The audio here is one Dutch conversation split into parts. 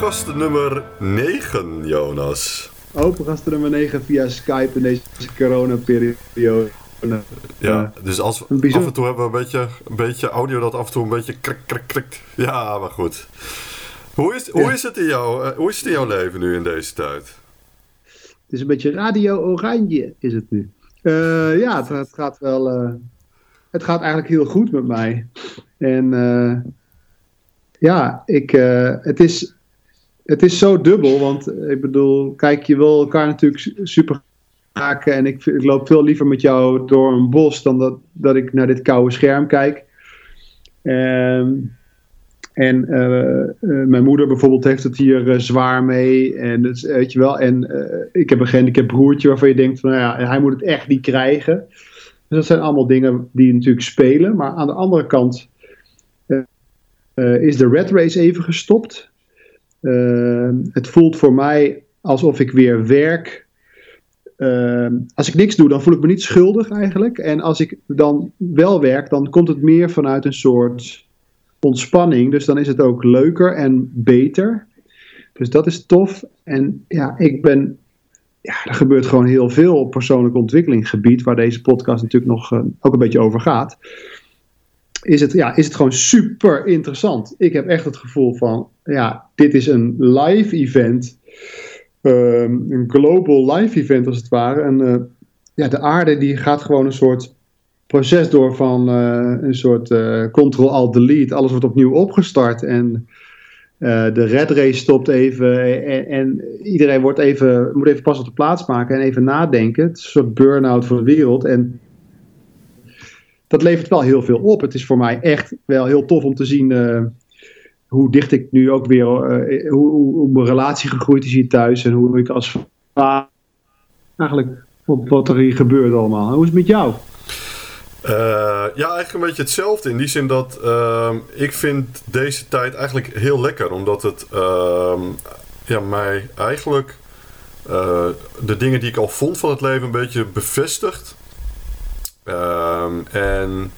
gast nummer 9, Jonas. Open gast nummer 9 via Skype in deze coronaperiode. Ja, dus als, af en toe hebben we een beetje, een beetje audio dat af en toe een beetje krik, krik, krik. Ja, maar goed. Hoe is, hoe, is het in jou, uh, hoe is het in jouw leven nu in deze tijd? Het is een beetje radio oranje is het nu. Uh, ja, het, het, gaat wel... Uh, het gaat eigenlijk heel goed met mij. En ja, ik, het, is, het is zo dubbel, want ik bedoel, kijk, je wil elkaar natuurlijk super raken en ik, ik, loop veel liever met jou door een bos dan dat, dat ik naar dit koude scherm kijk. Um, en uh, uh, mijn moeder bijvoorbeeld heeft het hier zwaar mee. En het, weet je wel. En ik heb een gehandicapt broertje waarvan je denkt van nou ja, hij moet het echt niet krijgen. Dus dat zijn allemaal dingen die natuurlijk spelen. Maar aan de andere kant is de red race even gestopt. Het voelt voor mij alsof ik weer werk. als ik niks doe, dan voel ik me niet schuldig eigenlijk. En als ik dan wel werk, dan komt het meer vanuit een soort ontspanning. Dus dan is het ook leuker en beter. Dus dat is tof. En ja, ik ben. Ja, er gebeurt gewoon heel veel op persoonlijk ontwikkelingsgebied, waar deze podcast natuurlijk nog uh, ook een beetje over gaat. Is het, ja, is het gewoon super interessant. Ik heb echt het gevoel van, ja, dit is een live event. Um, een global live event als het ware. En uh, ja, de aarde die gaat gewoon een soort proces door van uh, een soort uh, Ctrl-Alt-Delete. Alles wordt opnieuw opgestart en de red race stopt even en, en, iedereen wordt even, moet even pas op de plaats maken en even nadenken. Het is een soort burn-out voor de wereld en dat levert wel heel veel op. Het is voor mij echt wel heel tof om te zien hoe dicht ik nu ook weer, hoe, hoe, hoe, mijn relatie gegroeid is hier thuis en hoe ik als vader eigenlijk wat er hier gebeurt allemaal. Hoe is het met jou? Uh, ja, eigenlijk een beetje hetzelfde. In die zin dat uh, ik vind deze tijd eigenlijk heel lekker. Omdat het uh, ja, mij eigenlijk de dingen die ik al vond van het leven een beetje bevestigt. Ehm, en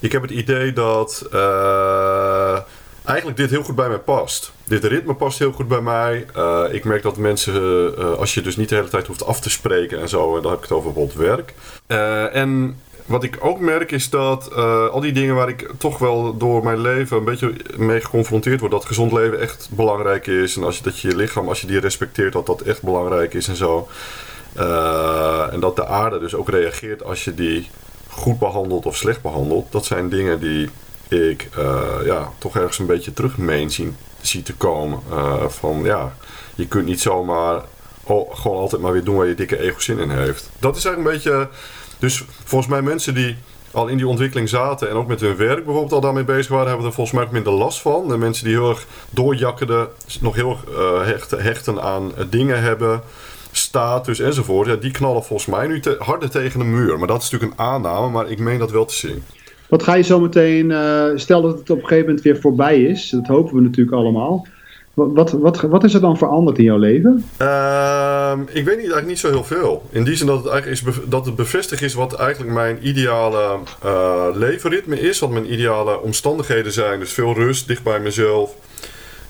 ik heb het idee dat uh, eigenlijk dit heel goed bij mij past. Dit ritme past heel goed bij mij. Uh, ik merk dat mensen, uh, als je dus niet de hele tijd hoeft af te spreken en zo, en dan heb ik het over bijvoorbeeld werk. en wat ik ook merk is dat al die dingen waar ik toch wel door mijn leven een beetje mee geconfronteerd word, dat gezond leven echt belangrijk is. En als je, dat je je lichaam, als je die respecteert, dat dat echt belangrijk is en zo. En dat de aarde dus ook reageert als je die goed behandelt of slecht behandelt. Dat zijn dingen die ik uh, ja, toch ergens een beetje terug meen zien, zie te komen. van ja, je kunt niet zomaar oh, gewoon altijd maar weer doen waar je dikke ego zin in heeft. Dat is eigenlijk een beetje dus volgens mij mensen die al in die ontwikkeling zaten en ook met hun werk bijvoorbeeld al daarmee bezig waren, hebben er volgens mij ook minder last van. De mensen die heel erg doorjakkerden, nog heel hechten, hechten aan dingen hebben, status enzovoort, ja, die knallen volgens mij nu te, harder tegen de muur. Maar dat is natuurlijk een aanname, maar ik meen dat wel te zien. Wat ga je zo meteen, uh, stel dat het op een gegeven moment weer voorbij is, dat hopen we natuurlijk allemaal. Wat, wat, wat is er dan veranderd in jouw leven? Uh, ik weet niet, eigenlijk niet zo heel veel. In die zin dat het eigenlijk is dat het bevestigd is wat eigenlijk mijn ideale uh, levenritme is. Wat mijn ideale omstandigheden zijn. Dus veel rust, dicht bij mezelf.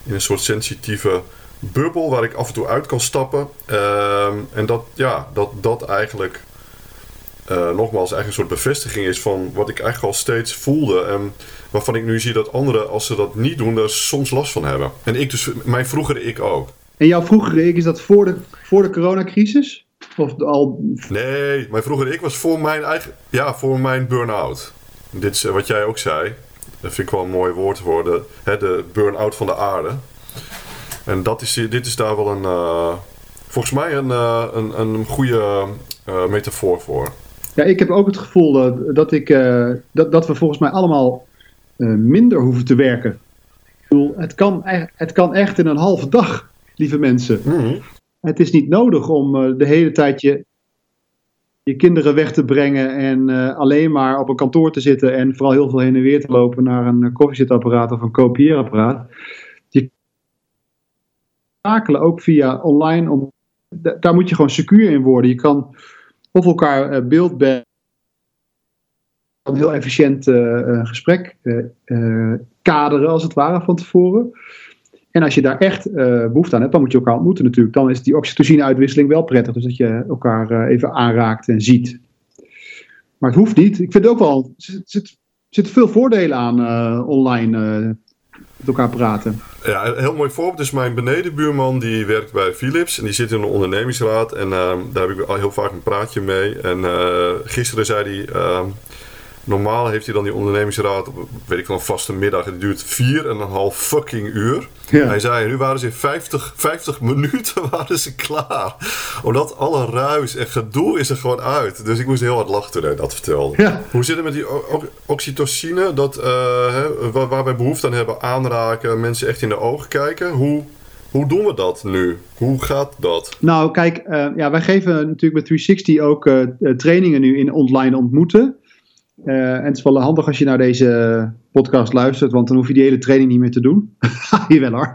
In een soort sensitieve bubbel waar ik af en toe uit kan stappen. Uh, en dat, ja, dat dat eigenlijk uh, nogmaals eigenlijk een soort bevestiging is van wat ik eigenlijk al steeds voelde. En waarvan ik nu zie dat anderen, als ze dat niet doen, daar soms last van hebben. En ik dus, mijn vroegere ik ook. En jouw vroegere ik, is dat voor de, voor de coronacrisis? Of al... Nee, mijn vroegere ik was voor mijn eigen, ja, voor mijn burn-out. Dit is wat jij ook zei. Dat vind ik wel een mooi woord voor de, hè, de burn-out van de aarde. En dat is, dit is daar wel een, uh, volgens mij een, uh, een, een goede uh, metafoor voor. Ja, ik heb ook het gevoel dat, ik, dat, dat we volgens mij allemaal minder hoeven te werken. Ik bedoel, het, kan, het kan echt in een halve dag, lieve mensen. Mm -hmm. Het is niet nodig om de hele tijd je, je kinderen weg te brengen en alleen maar op een kantoor te zitten en vooral heel veel heen en weer te lopen naar een koffiezetapparaat of een kopieerapparaat. Ook via online. Daar moet je gewoon secuur in worden. Je kan of elkaar uh, beeld bij een heel efficiënt uh, gesprek kaderen als het ware van tevoren. En als je daar echt behoefte aan hebt, dan moet je elkaar ontmoeten natuurlijk. Dan is die oxytocine-uitwisseling wel prettig. Dus dat je elkaar even aanraakt en ziet. Maar het hoeft niet. Ik vind ook wel. Er zitten zit veel voordelen aan online met elkaar praten. Ja, een heel mooi voorbeeld is mijn benedenbuurman die werkt bij Philips en die zit in de ondernemingsraad en ehm, daar heb ik al heel vaak een praatje mee. En uh, gisteren zei hij, ehm, Normaal heeft hij dan die ondernemingsraad, weet ik wel, een vaste middag. Die duurt vier en een half fucking uur. Hij zei, nu waren ze in 50, 50 minuten waren ze klaar. Omdat alle ruis en gedoe is er gewoon uit. Dus ik moest heel hard lachen toen hij dat vertelde. Hoe zit het met die oxytocine? Dat, uh, hè, waar, waar wij behoefte aan hebben, aanraken, mensen echt in de ogen kijken. Hoe, hoe doen we dat nu? Hoe gaat dat? Nou, kijk, uh, ja, wij geven natuurlijk met 360 ook uh, trainingen nu in online ontmoeten. Uh, en het is wel handig als je naar deze podcast luistert, want dan hoef je die hele training niet meer te doen. Jawel hoor.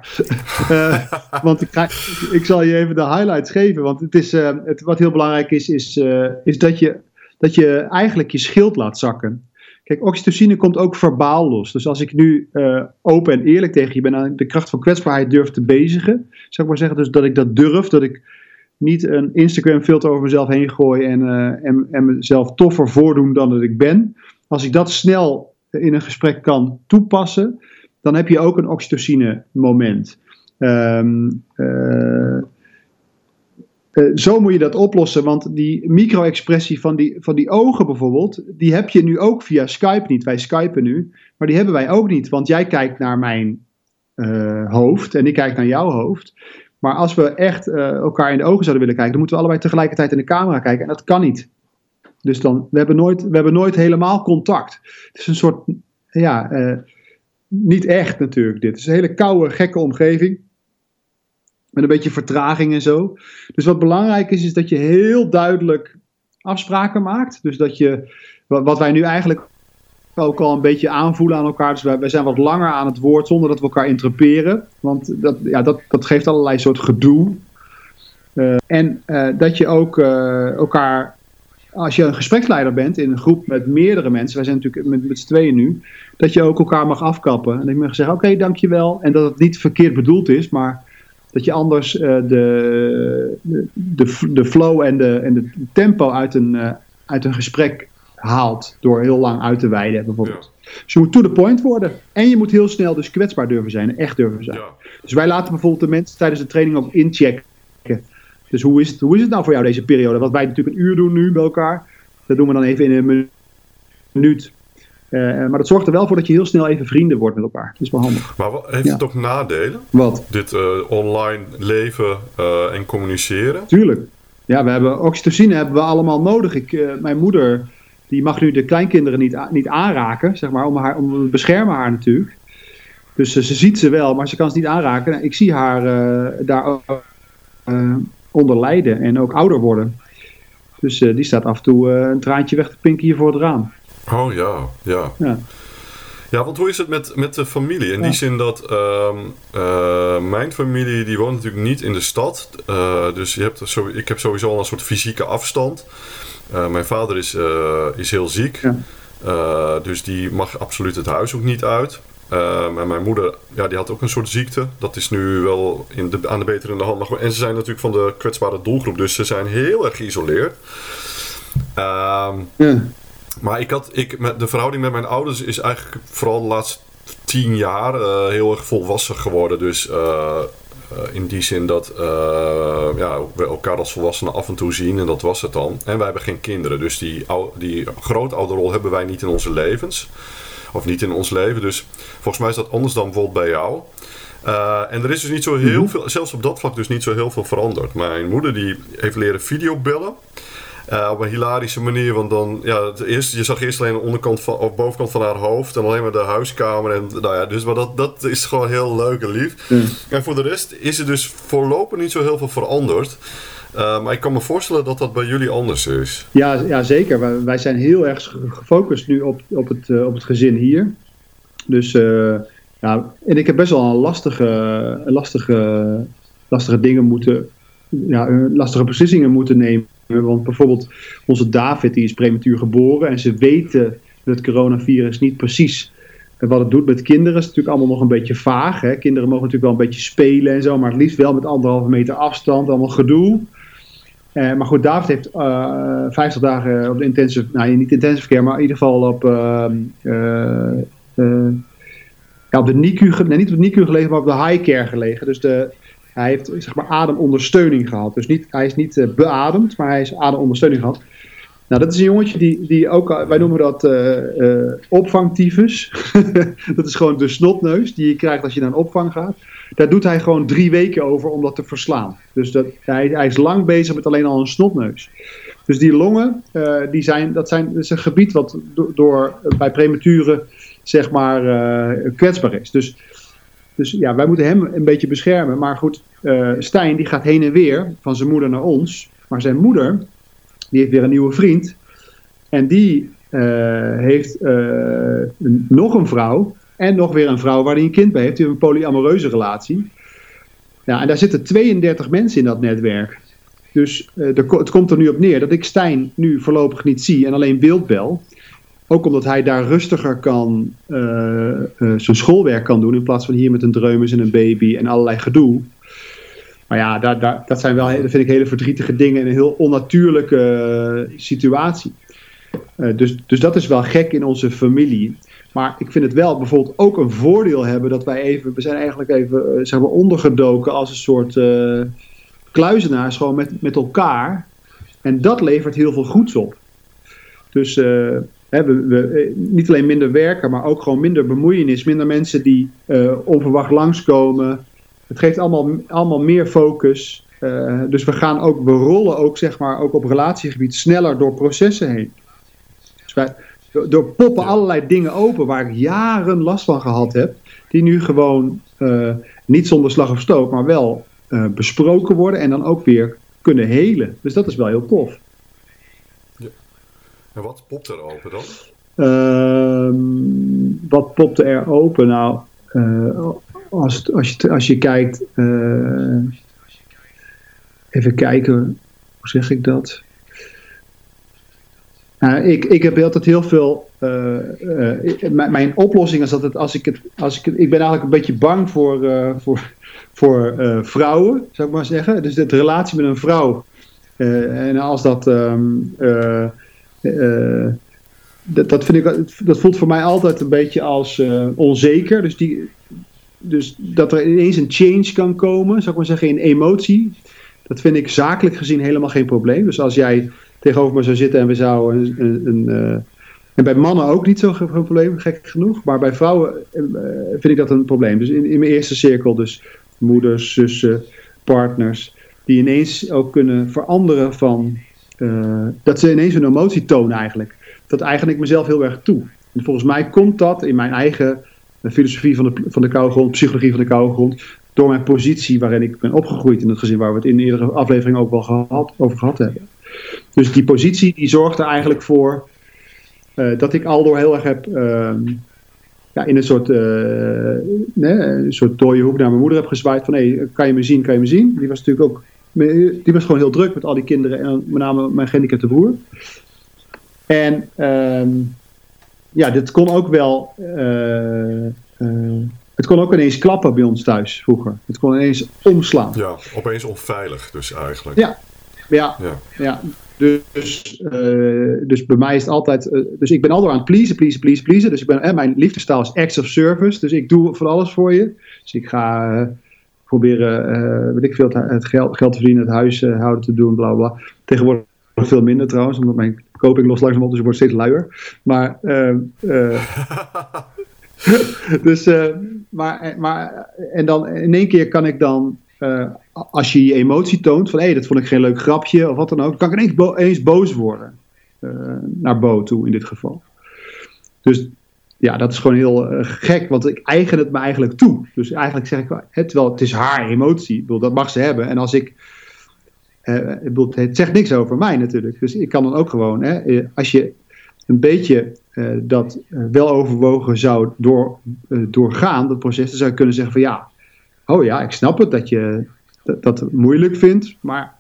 uh, want ik, ga, ik zal je even de highlights geven. Want het is, uh, het, wat heel belangrijk is, is, is dat, je, dat je eigenlijk je schild laat zakken. Kijk, oxytocine komt ook verbaal los. Dus als ik nu open en eerlijk tegen je ben aan de kracht van kwetsbaarheid durf te bezigen, zou ik maar zeggen, dus dat ik dat durf, dat ik niet een Instagram filter over mezelf heen gooien en, uh, en, en mezelf toffer voordoen dan dat ik ben. Als ik dat snel in een gesprek kan toepassen, dan heb je ook een oxytocine moment. Um, uh, uh, zo moet je dat oplossen, want die micro-expressie van die, van die ogen bijvoorbeeld, die heb je nu ook via Skype niet. Wij skypen nu, maar die hebben wij ook niet, want jij kijkt naar mijn hoofd en ik kijk naar jouw hoofd. Maar als we echt uh, elkaar in de ogen zouden willen kijken, dan moeten we allebei tegelijkertijd in de camera kijken. En dat kan niet. Dus dan, we hebben nooit, we hebben nooit helemaal contact. Het is een soort, ja, uh, niet echt natuurlijk dit. Het is een hele koude, gekke omgeving. Met een beetje vertraging en zo. Dus wat belangrijk is, is dat je heel duidelijk afspraken maakt. Dus dat je, wat wij nu eigenlijk ook al een beetje aanvoelen aan elkaar. Dus wij, zijn wat langer aan het woord zonder dat we elkaar interperen. Want dat, ja, dat, dat geeft allerlei soort gedoe. Uh, en uh, dat je ook uh, elkaar, als je een gespreksleider bent in een groep met meerdere mensen, wij zijn natuurlijk met, met z'n tweeën nu, dat je ook elkaar mag afkappen. En dat je mag zeggen, oké, dankjewel. En dat het niet verkeerd bedoeld is, maar dat je anders de, de, de flow en de, en de tempo uit een, uit een gesprek haalt door heel lang uit te wijden bijvoorbeeld. Ja. Dus je moet to the point worden. En je moet heel snel dus kwetsbaar durven zijn. Echt durven zijn. Ja. Dus wij laten bijvoorbeeld de mensen tijdens de training ook inchecken. Dus hoe is, het, hoe is het nou voor jou deze periode? Wat wij natuurlijk een uur doen nu bij elkaar. Dat doen we dan even in een minuut. Uh, maar dat zorgt er wel voor dat je heel snel even vrienden wordt met elkaar. Dat is wel handig. Maar heeft ja. het ook nadelen? Wat? Dit uh, online leven uh, en communiceren? Tuurlijk. Ja, we hebben oxytocine hebben we allemaal nodig. Ik, mijn moeder die mag nu de kleinkinderen niet, niet aanraken, zeg maar, om, haar, om beschermen haar natuurlijk. Dus ze ziet ze wel, maar ze kan ze niet aanraken. Nou, ik zie haar uh, daar uh, onder lijden en ook ouder worden. Dus die staat af en toe een traantje weg te pinken hier voor het raam. Oh ja, ja. ja. Ja, want hoe is het met, met de familie? In ja. die zin dat uh, mijn familie die woont natuurlijk niet in de stad. Uh, dus je hebt zo, ik heb sowieso al een soort fysieke afstand. Uh, mijn vader is, is heel ziek. Ja. dus die mag absoluut het huis ook niet uit. en mijn moeder, ja, die had ook een soort ziekte. Dat is nu wel in de, aan de betere hand. Maar, en ze zijn natuurlijk van de kwetsbare doelgroep. Dus ze zijn heel erg geïsoleerd. Ehm, ja. Maar ik had, ik, met de verhouding met mijn ouders is eigenlijk vooral de laatste tien jaar uh, heel erg volwassen geworden. Dus uh, in die zin dat ja, we elkaar als volwassenen af en toe zien en dat was het dan. En wij hebben geen kinderen, dus die, die grootouderrol hebben wij niet in onze levens. Of niet in ons leven. Dus volgens mij is dat anders dan bijvoorbeeld bij jou. en er is dus niet zo heel veel, zelfs op dat vlak dus niet zo heel veel veranderd. Mijn moeder die heeft leren videobellen. Uh, op een hilarische manier, want dan, ja, het eerste, je zag eerst alleen de onderkant van, of bovenkant van haar hoofd en alleen maar de huiskamer. En, nou ja, dus, maar dat, dat is gewoon heel leuk en lief. Mm. En voor de rest is er dus voorlopig niet zo heel veel veranderd. Uh, maar ik kan me voorstellen dat dat bij jullie anders is. Ja, ja zeker. Wij, wij zijn heel erg gefocust nu op, op, het, uh, op het gezin hier. Dus ja, en ik heb best wel een lastige, lastige, lastige dingen moeten, ja, lastige beslissingen moeten nemen want bijvoorbeeld onze David die is prematuur geboren en ze weten het coronavirus niet precies wat het doet met kinderen is natuurlijk allemaal nog een beetje vaag. Hè? Kinderen mogen natuurlijk wel een beetje spelen en zo, maar het liefst wel met anderhalve meter afstand, allemaal gedoe. Uh, maar goed, David heeft uh, 50 dagen op de intensive, nou niet intensive care, maar in ieder geval op, uh, ja, op de NICU, nee, niet op de NICU gelegen, maar op de high care gelegen. Dus de, hij heeft zeg maar ademondersteuning gehad. Dus niet, hij is niet beademd, maar hij is ademondersteuning gehad. Nou, dat is een jongetje die, die ook, wij noemen dat uh, opvangtyfus. dat is gewoon de snotneus die je krijgt als je naar een opvang gaat. Daar doet hij gewoon drie weken over om dat te verslaan. Dus dat, hij, hij is lang bezig met alleen al een snotneus. Dus die longen, die zijn, dat, zijn, dat is een gebied wat door, bij prematuren zeg maar kwetsbaar is. Dus, dus ja, wij moeten hem een beetje beschermen. Maar goed, Stijn die gaat heen en weer van zijn moeder naar ons. Maar zijn moeder, die heeft weer een nieuwe vriend. En die uh, heeft uh, een, nog een vrouw. En nog weer een vrouw waar hij een kind bij heeft. Die heeft een polyamoreuze relatie. Ja, en daar zitten 32 mensen in dat netwerk. Dus het komt er nu op neer dat ik Stijn nu voorlopig niet zie en alleen beeldbel. Ook omdat hij daar rustiger kan zijn schoolwerk kan doen. In plaats van hier met een dreumes en een baby en allerlei gedoe. Maar ja, dat zijn wel, dat vind ik hele verdrietige dingen en een heel onnatuurlijke uh, situatie. Uh, dus, dus dat is wel gek in onze familie. Maar ik vind het wel bijvoorbeeld ook een voordeel hebben dat wij even, we zijn eigenlijk even uh, zeg maar ondergedoken als een soort kluizenaars gewoon met, met elkaar. En dat levert heel veel goeds op. Dus we, we, niet alleen minder werken, maar ook gewoon minder bemoeienis. Minder mensen die onverwacht langskomen. Het geeft allemaal, allemaal meer focus. Uh, dus we gaan ook, we rollen ook zeg maar ook op relatiegebied sneller door processen heen. Dus wij, door poppen allerlei dingen open waar ik jaren last van gehad heb, die nu gewoon uh, niet zonder slag of stoot, maar wel uh, besproken worden en dan ook weer kunnen helen. Dus dat is wel heel tof. En wat popt er open dan? Ehm, wat popte er open? Nou, als, als, je, als je kijkt, uh, even kijken, hoe zeg ik dat? Uh, ik, ik heb altijd heel veel. Uh, mijn oplossing is dat het, als ik het, als ik ik ben eigenlijk een beetje bang voor, voor, voor vrouwen, zou ik maar zeggen. Dus de relatie met een vrouw. en als dat. Um, dat, dat, vind ik, dat voelt voor mij altijd een beetje als onzeker. Dus die, dus dat er ineens een change kan komen, zou ik maar zeggen, in emotie. Dat vind ik zakelijk gezien helemaal geen probleem. Dus als jij tegenover me zou zitten en we zouden een. een, uh, en bij mannen ook niet zo'n probleem, gek genoeg. Maar bij vrouwen vind ik dat een probleem. Dus in, in mijn eerste cirkel, dus moeders, zussen, partners. Die ineens ook kunnen veranderen van. Uh, dat ze ineens een emotie tonen eigenlijk. Dat eigen ik mezelf heel erg toe. En volgens mij komt dat in mijn eigen de filosofie van de, van de koude grond, psychologie van de koude grond. Door mijn positie waarin ik ben opgegroeid in het gezin, waar we het in de eerdere aflevering ook wel gehad, over gehad hebben. Dus die positie die zorgt er eigenlijk voor uh, dat ik aldoor heel erg heb uh, ja, in een soort, uh, een soort dode hoek naar mijn moeder heb gezwaaid van hé, kan je me zien, kan je me zien. Die was natuurlijk ook, die was gewoon heel druk met al die kinderen en met name mijn gehandicapte broer. En ehm, ja, dit kon ook wel. Uh, uh, het kon ook ineens klappen bij ons thuis vroeger. Het kon ineens omslaan. Ja, opeens onveilig dus eigenlijk. Ja, ja, ja. ja. Dus, uh, dus bij mij is het altijd. dus ik ben altijd aan het pleasen, pleasen, pleasen, pleasen. Dus ik ben, mijn liefdestaal is acts of service. Dus ik doe van alles voor je. Dus ik ga proberen, weet ik veel, het, geld, geld te verdienen, het huis houden te doen, bla bla. Tegenwoordig veel minder trouwens, omdat mijn koping los langzaam op, dus ik word steeds luier. Maar, uh, dus, maar, maar, en dan in één keer kan ik dan, als je je emotie toont, van hé, hey, dat vond ik geen leuk grapje of wat dan ook, kan ik ineens, bo ineens boos worden. naar Bo toe in dit geval. Dus ja, dat is gewoon heel gek, want ik eigen het me eigenlijk toe. Dus eigenlijk zeg ik, het, wel, het is haar emotie, ik dat mag ze hebben. En als ik uh, het zegt niks over mij natuurlijk. Dus ik kan dan ook gewoon, hè, eh, als je een beetje dat wel overwogen zou door, doorgaan, dat proces, dan zou je kunnen zeggen van ja, oh ja, ik snap het dat je dat, moeilijk vindt, maar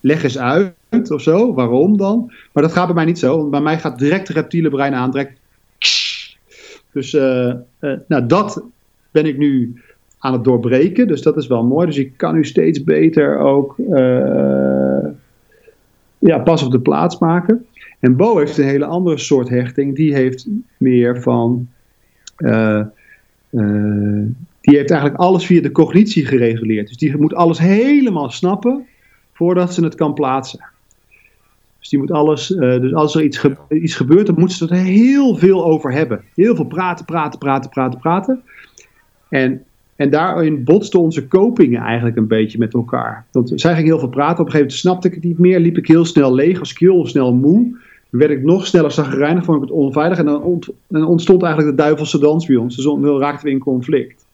leg eens uit of zo, waarom dan? Maar dat gaat bij mij niet zo, want bij mij gaat direct het reptiele brein aan, Dus nou, dat ben ik nu aan het doorbreken. Dus dat is wel mooi. Dus ik kan nu steeds beter ook ja, pas op de plaats maken. En Bo heeft een hele andere soort hechting. Die heeft meer van. Die heeft eigenlijk alles via de cognitie gereguleerd. Dus die moet alles helemaal snappen voordat ze het kan plaatsen. Dus die moet alles. Uh, dus als er iets, gebeurt, dan moet ze er heel veel over hebben. Heel veel praten, praten, praten, praten, praten. En en daarin botsten onze kopingen eigenlijk een beetje met elkaar. Want zij ging heel veel praten. Op een gegeven moment snapte ik het niet meer. Liep ik heel snel leeg, was ik heel snel moe. werd ik nog sneller zagrijnig, vond ik het onveilig. En dan, ontstond eigenlijk de duivelse dans bij ons. Dus dan raakten we in conflict.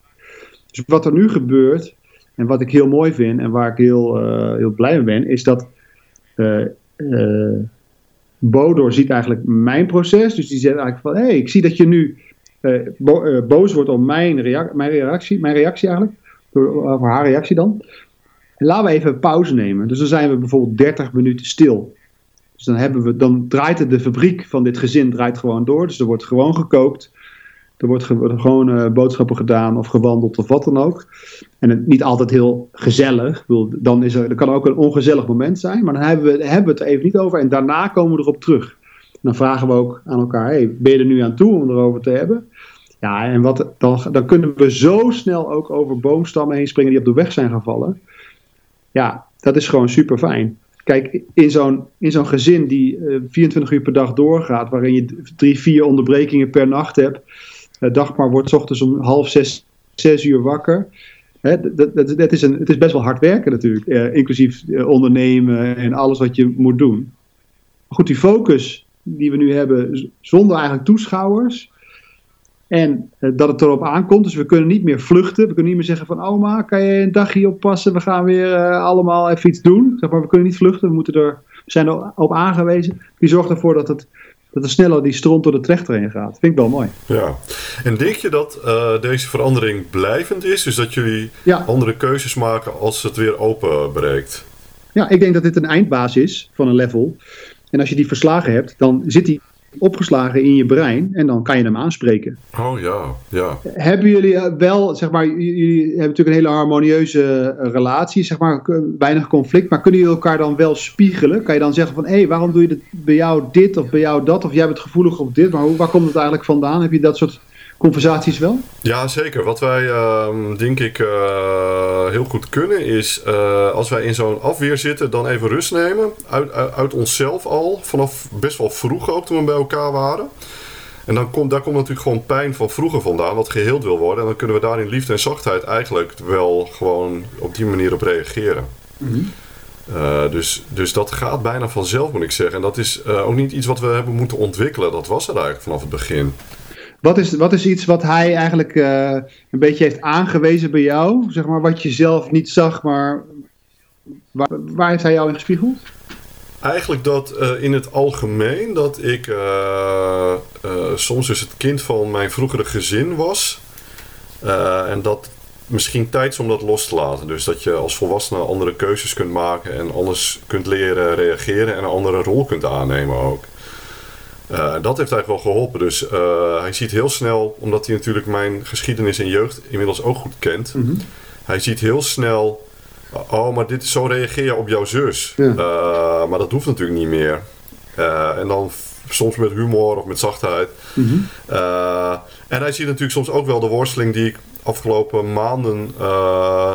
Dus wat er nu gebeurt, en wat ik heel mooi vind en waar ik heel, uh, heel blij mee ben, is dat uh, uh, Bodor ziet eigenlijk mijn proces. Dus die zegt eigenlijk van, hé, hey, ik zie dat je nu uh, boos wordt op mijn, mijn, reactie, mijn reactie eigenlijk, over haar reactie dan. En laten we even pauze nemen. Dus dan zijn we bijvoorbeeld 30 minuten stil. Dus dan, hebben we, dan draait de fabriek van dit gezin draait gewoon door. Dus er wordt gewoon gekookt. Er wordt gewoon uh, boodschappen gedaan of gewandeld of wat dan ook. En het, niet altijd heel gezellig. dan is er, er kan ook een ongezellig moment zijn. Maar dan hebben we, hebben we het even niet over. En daarna komen we erop terug. dan vragen we ook aan elkaar: hey, ben je er nu aan toe om erover te hebben? Ja, en wat, dan, dan kunnen we zo snel ook over boomstammen heen springen die op de weg zijn gevallen. Ja, dat is gewoon super fijn. Kijk, in zo'n, in zo'n gezin die uh, eh, 24 uur per dag doorgaat, waarin je drie, vier onderbrekingen per nacht hebt. Uh, Dagmar wordt ochtends om half zes, zes uur wakker. Dat, dat, is een, het is best wel hard werken natuurlijk, uh, inclusief ondernemen en alles wat je moet doen. Maar goed, die focus die we nu hebben, zonder eigenlijk toeschouwers, en dat het erop aankomt. Dus we kunnen niet meer vluchten. We kunnen niet meer zeggen van oma, kan je een dagje oppassen? We gaan weer allemaal even iets doen. Zeg maar, we kunnen niet vluchten. We, moeten er, we zijn erop aangewezen. Die zorgt ervoor dat het dat er sneller die stront door de trechter heen gaat. Vind ik wel mooi. Ja. En denk je dat uh, deze verandering blijvend is? Dus dat jullie ja. andere keuzes maken als het weer open breekt? Ja, ik denk dat dit een eindbaas is van een level. En als je die verslagen hebt, dan zit die opgeslagen in je brein en dan kan je hem aanspreken. Oh ja, ja. Hebben jullie eh, wel, zeg maar, jullie hebben natuurlijk een hele harmonieuze eh, relatie, zeg maar, weinig conflict, maar kunnen jullie elkaar dan wel spiegelen? Kan je dan zeggen van, hé, hey, waarom doe je dit, bij jou dit of bij jou dat, of jij bent gevoelig op dit, maar hoe, waar komt het eigenlijk vandaan? Heb je dat soort conversaties wel? Ja, zeker. Wat wij, uh, denk ik, uh, heel goed kunnen is... Uh, als wij in zo'n afweer zitten, dan even rust nemen. Uit, uit, uit, onszelf al. Vanaf best wel vroeg ook, toen we bij elkaar waren. En dan komt, daar komt natuurlijk gewoon pijn van vroeger vandaan... wat geheeld wil worden. En dan kunnen we daar in liefde en zachtheid eigenlijk wel gewoon op die manier op reageren. Mm -hmm. Uh, dus, dus dat gaat bijna vanzelf, moet ik zeggen. En dat is uh, ook niet iets wat we hebben moeten ontwikkelen. Dat was er eigenlijk vanaf het begin. Wat is, wat is iets wat hij eigenlijk uh, een beetje heeft aangewezen bij jou? Zeg maar wat je zelf niet zag, maar waar, waar heeft hij jou in gespiegeld? Eigenlijk dat uh, in het algemeen dat ik uh, soms dus het kind van mijn vroegere gezin was. en dat misschien tijd is om dat los te laten. Dus dat je als volwassene andere keuzes kunt maken en anders kunt leren reageren en een andere rol kunt aannemen ook. Uh, dat heeft eigenlijk wel geholpen. Dus uh, hij ziet heel snel, omdat hij natuurlijk mijn geschiedenis en jeugd inmiddels ook goed kent. Mm -hmm. Hij ziet heel snel, oh, maar dit, zo reageer je op jouw zus. Ja. Uh, maar dat hoeft natuurlijk niet meer. en dan soms met humor of met zachtheid. Mm -hmm. en hij ziet natuurlijk soms ook wel de worsteling die ik afgelopen maanden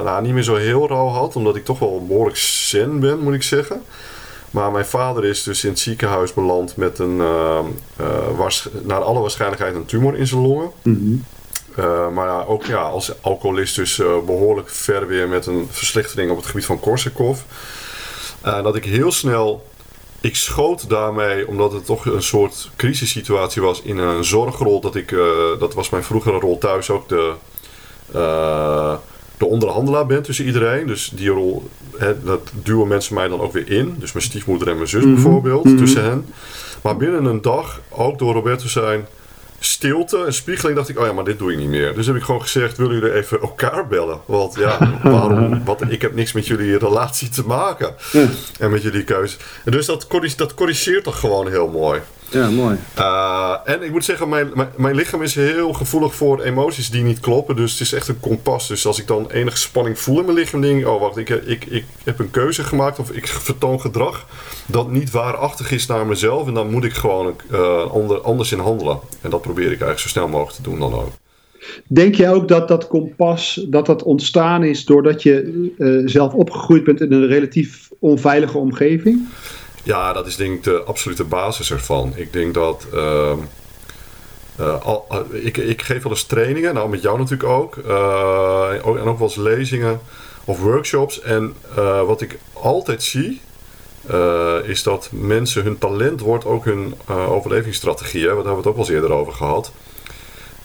nou, niet meer zo heel rauw had. Omdat ik toch wel behoorlijk zen ben, moet ik zeggen. Maar mijn vader is dus in het ziekenhuis beland met een, uh, uh, naar alle waarschijnlijkheid een tumor in zijn longen. Mm -hmm. uh, maar ook ja, als alcoholist dus behoorlijk ver weer met een verslechtering op het gebied van Korsakoff. dat ik heel snel, ik schoot daarmee, omdat het toch een soort crisissituatie was in een zorgrol. Dat, ik, dat was mijn vroegere rol thuis ook de de onderhandelaar ben tussen iedereen. Dus die rol, hè, dat duwen mensen mij dan ook weer in. Dus mijn stiefmoeder en mijn zus mm -hmm. bijvoorbeeld, mm -hmm. tussen hen. Maar binnen een dag, ook door Roberto zijn stilte en spiegeling, dacht ik, oh ja, maar dit doe ik niet meer. Dus heb ik gewoon gezegd, willen jullie even elkaar bellen? Want ja, waarom? Wat, ik heb niks met jullie relatie te maken. En met jullie keuze. En dus dat, dat corrigeert toch gewoon heel mooi. Ja, mooi. Uh, en ik moet zeggen, mijn, mijn, mijn, lichaam is heel gevoelig voor emoties die niet kloppen. Dus het is echt een kompas. Dus als ik dan enige spanning voel in mijn lichaam, denk ik... Oh, wacht, ik, ik, ik heb een keuze gemaakt of ik vertoon gedrag... dat niet waarachtig is naar mezelf. En dan moet ik gewoon uh, ander, anders in handelen. En dat probeer ik eigenlijk zo snel mogelijk te doen dan ook. Denk je ook dat dat kompas dat dat ontstaan is doordat je uh, zelf opgegroeid bent in een relatief onveilige omgeving? Ja, dat is denk ik de absolute basis ervan. Ik denk dat. Uh, uh, al, ik, ik geef wel eens trainingen, nou met jou natuurlijk ook. Uh, en ook wel eens lezingen of workshops. En wat ik altijd zie, is dat mensen hun talent wordt ook hun overlevingsstrategie. Hè? Daar hebben we het ook wel eens eerder over gehad.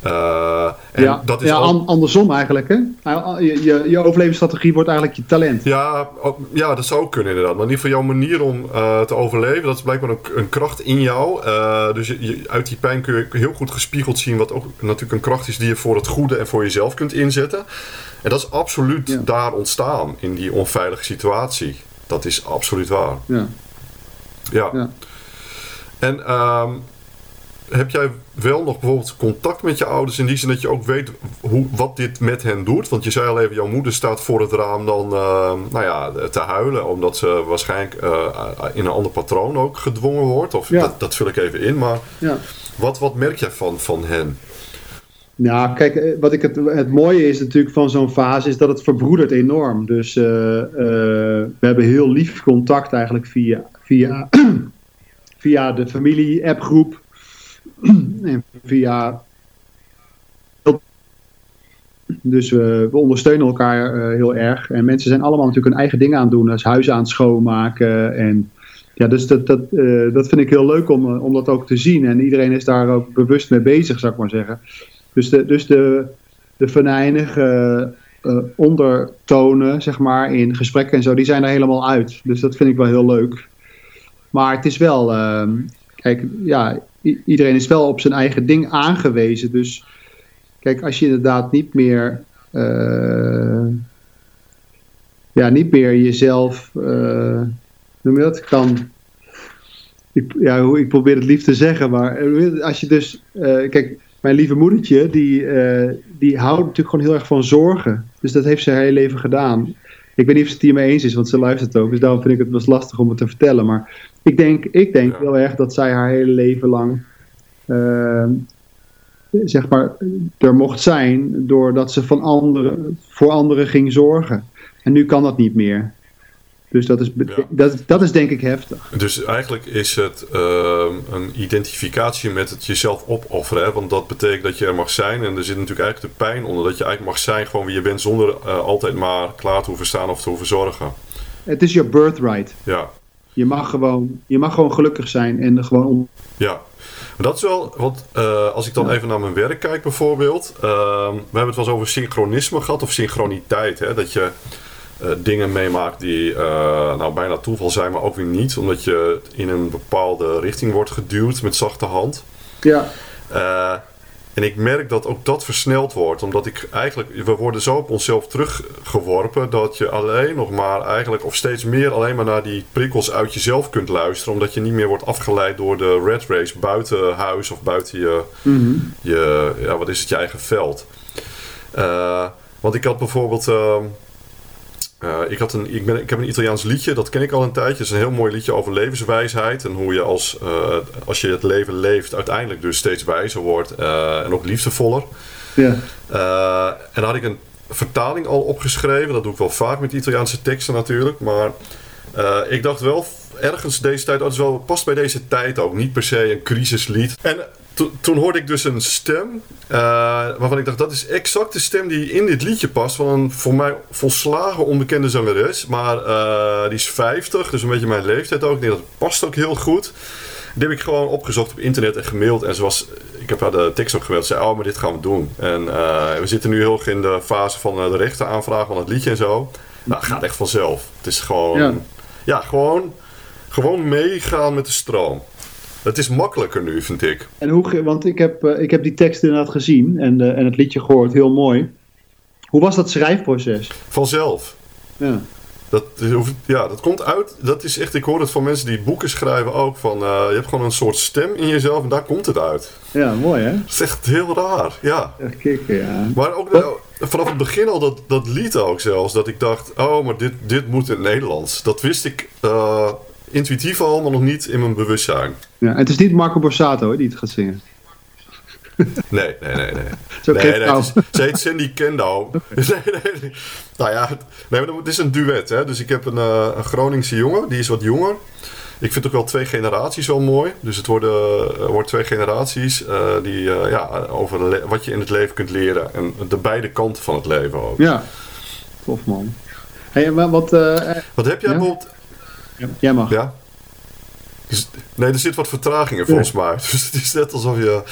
Uh, en ja, dat is ja andersom eigenlijk. Hè? Je, je, je overlevingsstrategie wordt eigenlijk je talent. Ja, ja, dat zou ook kunnen inderdaad. Maar in ieder geval jouw manier om uh, te overleven, dat is blijkbaar een, een kracht in jou. Uh, dus je, uit die pijn kun je heel goed gespiegeld zien wat ook natuurlijk een kracht is die je voor het goede en voor jezelf kunt inzetten. En dat is absoluut ja. daar ontstaan in die onveilige situatie. Dat is absoluut waar. Ja. Ja. ja. En um, heb jij wel nog bijvoorbeeld contact met je ouders in die zin dat je ook weet hoe, wat dit met hen doet? Want je zei al even, jouw moeder staat voor het raam dan uh, nou ja, te huilen, omdat ze waarschijnlijk uh, in een ander patroon ook gedwongen wordt. Of ja. dat, dat vul ik even in, maar ja. wat, wat merk jij van, van hen? Nou, kijk, eh, wat ik het, het mooie is natuurlijk van zo'n fase, is dat het verbroedert enorm. Dus uh, we hebben heel lief contact eigenlijk via, via, via de familie-appgroep. en via. Dus we, ondersteunen elkaar uh, heel erg. En mensen zijn allemaal natuurlijk hun eigen dingen aan het doen. Dus huizen aan het schoonmaken. En ja, dus dat, dat, uh, dat vind ik heel leuk om, om dat ook te zien. En iedereen is daar ook bewust mee bezig, zou ik maar zeggen. Dus de, dus de, de venijnige uh, ondertonen, zeg maar, in gesprekken en zo, die zijn er helemaal uit. Dus dat vind ik wel heel leuk. Maar het is wel, uh, kijk, ja, iedereen is wel op zijn eigen ding aangewezen. Dus kijk, als je inderdaad niet meer, uh, ja, niet meer jezelf, uh, noem je dat, kan. Ik, ja, ik probeer het lief te zeggen, maar als je dus, kijk, mijn lieve moedertje, die, die houdt natuurlijk gewoon heel erg van zorgen. Dus dat heeft ze haar hele leven gedaan. Ik weet niet of ze het hiermee eens is, want ze luistert ook. Dus daarom vind ik het best lastig om het te vertellen. Maar ik denk, ik denk ja. heel erg dat zij haar hele leven lang. Uh, zeg maar, er mocht zijn. doordat ze van anderen, voor anderen ging zorgen. En nu kan dat niet meer. Dus dat is, ja. dat, dat is denk ik heftig. Dus eigenlijk is het uh, een identificatie met het jezelf opofferen. Hè? Want dat betekent dat je er mag zijn. En er zit natuurlijk eigenlijk de pijn onder. Dat je eigenlijk mag zijn gewoon wie je bent. Zonder uh, altijd maar klaar te hoeven staan of te hoeven zorgen. Het is je birthright. Ja. Je mag gewoon, je mag gewoon gelukkig zijn en gewoon... Ja, dat is wel, want uh, als ik dan ja. even naar mijn werk kijk bijvoorbeeld. Uh, we hebben het wel eens over synchronisme gehad of synchroniteit. Hè? Dat je dingen meemaakt die nou bijna toeval zijn, maar ook weer niet. Omdat je in een bepaalde richting wordt geduwd met zachte hand. Ja. En ik merk dat ook dat versneld wordt. Omdat ik eigenlijk, we worden zo op onszelf teruggeworpen dat je alleen nog maar eigenlijk, of steeds meer alleen maar naar die prikkels uit jezelf kunt luisteren. Omdat je niet meer wordt afgeleid door de red race buiten huis of buiten je, mm -hmm. je ja, wat is het, je eigen veld. Uh, want ik had bijvoorbeeld. Uh, uh, ik, had een, ik, ben, ik heb een Italiaans liedje, dat ken ik al een tijdje. Het is een heel mooi liedje over levenswijsheid. En hoe je als, uh, als je het leven leeft, uiteindelijk dus steeds wijzer wordt. Uh, en ook liefdevoller. Ja. en daar had ik een vertaling al opgeschreven. Dat doe ik wel vaak met Italiaanse teksten natuurlijk. Maar ik dacht wel ergens deze tijd, oh, dat is wel, past bij deze tijd ook. Niet per se een crisislied. En to, toen hoorde ik dus een stem. Uh, waarvan ik dacht, dat is exact de stem die in dit liedje past. Van een voor mij volslagen onbekende zangeres. Maar uh, die is 50, dus een beetje mijn leeftijd ook. Ik denk, dat past ook heel goed. Die heb ik gewoon opgezocht op internet en gemaild. En zoals, ik heb haar de tekst ook geweld. Ze zei, oh, maar dit gaan we doen. En uh, we zitten nu heel erg in de fase van de rechten aanvragen van het liedje en zo. Nou, het gaat echt vanzelf. Het is gewoon, ja, ja gewoon, gewoon meegaan met de stroom. Het is makkelijker nu, vind ik. En hoe, want ik heb, uh, ik heb die tekst inderdaad gezien en, uh, en het liedje gehoord, heel mooi. Hoe was dat schrijfproces? Vanzelf. Ja. Dat, ja, dat komt uit. Dat is echt, ik hoor het van mensen die boeken schrijven ook. Van, uh, je hebt gewoon een soort stem in jezelf en daar komt het uit. Ja, mooi hè? Dat is echt heel raar, ja. Echt kicken, ja. Maar ook vanaf het begin al dat, dat lied ook zelfs. Dat ik dacht, oh, maar dit, dit moet in het Nederlands. Dat wist ik uh, intuïtief al, maar nog niet in mijn bewustzijn. Ja, het is niet Marco Borsato die het gaat zingen. Nee, nee, nee. nee. Zo nee, nee het is, ze heet Cindy Kendall. nee, nee, Nou ja, nee, het is een duet. Hè? Dus ik heb een, uh, een Groningse jongen, die is wat jonger. Ik vind ook wel twee generaties wel mooi. Dus het worden, uh, wordt twee generaties uh, die ja, over wat je in het leven kunt leren. En de beide kanten van het leven ook. Ja, tof man. Hey, wat, wat heb jij ja? bijvoorbeeld... Ja, jij mag. Ja? Nee, er zit wat vertraging in volgens mij. Dus het is net alsof je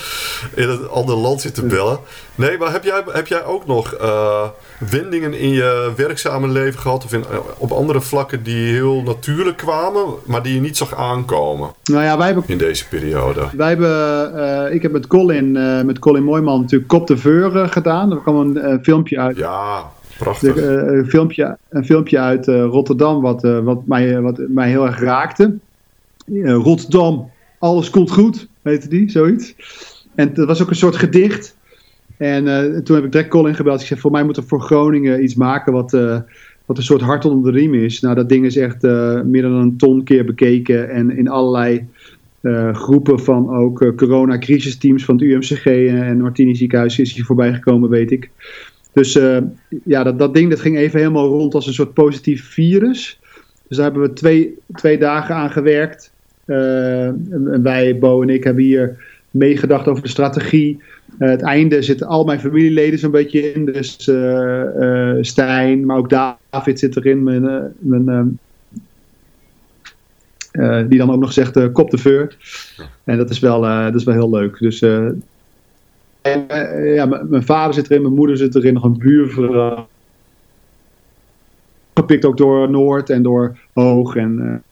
in een ander land zit te bellen. Nee, maar heb jij, heb jij ook nog uh, wendingen in je werkzame leven gehad? Of in, eh, op andere vlakken die heel natuurlijk kwamen, maar die je niet zag aankomen? Nou ja, wij hebben... In deze periode. Wij hebben... Uh, ik heb met Colin, met Colin Mooiman natuurlijk Kop de Veur gedaan. Er kwam een filmpje uit. Ja, prachtig. een, filmpje, een filmpje uit Rotterdam wat, wat, mij, wat mij heel erg raakte. Eh, Rotterdam, alles komt goed, heette die, zoiets. En dat was ook een soort gedicht. En toen heb ik direct Colin gebeld. Ik zei, voor mij moet er voor Groningen iets maken wat, wat een soort hart onder de riem is. Nou, dat ding is echt uh, meer dan een ton keer bekeken. En in allerlei groepen van ook corona-crisisteams van het UMCG en Martini ziekenhuis is hier voorbij gekomen, weet ik. Dus ja, dat, dat ding dat ging even helemaal rond als een soort positief virus. Dus daar hebben we twee, twee dagen aan gewerkt. Eh, en wij, Bo en ik, hebben hier meegedacht over de strategie. Uh, het einde zitten al mijn familieleden zo'n beetje in. Dus Stijn, maar ook David zit erin. Mijn, mijn, die dan ook nog zegt kop de veur. En dat is wel, dat is wel heel leuk. Dus en, ja, mijn vader zit erin, mijn moeder zit erin, nog een buurvrouw. Gepikt ook door Noord en door Hoog en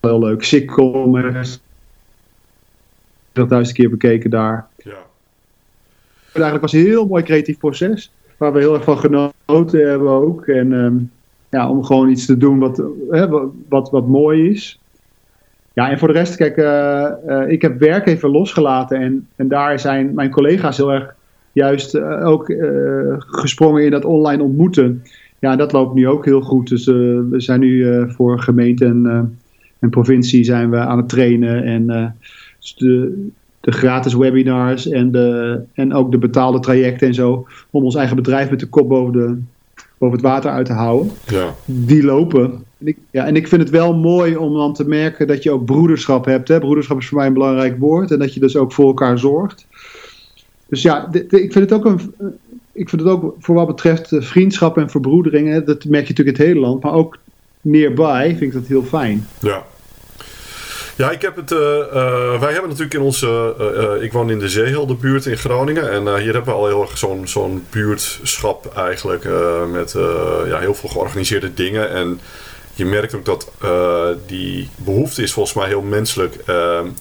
heel leuk. Dat duizend keer bekeken daar. Ja. Eigenlijk was een heel mooi creatief proces. Waar we heel erg van genoten hebben ook. En ehm, ja, om gewoon iets te doen wat, hè, wat, wat mooi is. Ja, en voor de rest, kijk, uh, uh, ik heb werk even losgelaten. En, en daar zijn mijn collega's heel erg juist uh, ook gesprongen in dat online ontmoeten. Ja, dat loopt nu ook heel goed. Dus we zijn nu voor gemeente en en provincie zijn we aan het trainen. En uh, de, de gratis webinars en, de, en ook de betaalde trajecten en zo. Om ons eigen bedrijf met de kop boven, de, boven het water uit te houden. Ja. Die lopen. En ik, ja, en ik vind het wel mooi om dan te merken dat je ook broederschap hebt. Hè? Broederschap is voor mij een belangrijk woord. En dat je dus ook voor elkaar zorgt. Dus ja, ik vind het ook een. Ik vind het ook voor wat betreft vriendschap en verbroedering. dat merk je natuurlijk in het hele land. Maar ook nearby vind ik dat heel fijn. Ja. Ja, ik heb het. Uh, uh, wij hebben natuurlijk in onze. Uh, ik woon in de Zeeheldenbuurt in Groningen. En hier hebben we al heel erg zo'n zo'n buurtschap eigenlijk. met ja, heel veel georganiseerde dingen. En je merkt ook dat die behoefte is volgens mij heel menselijk.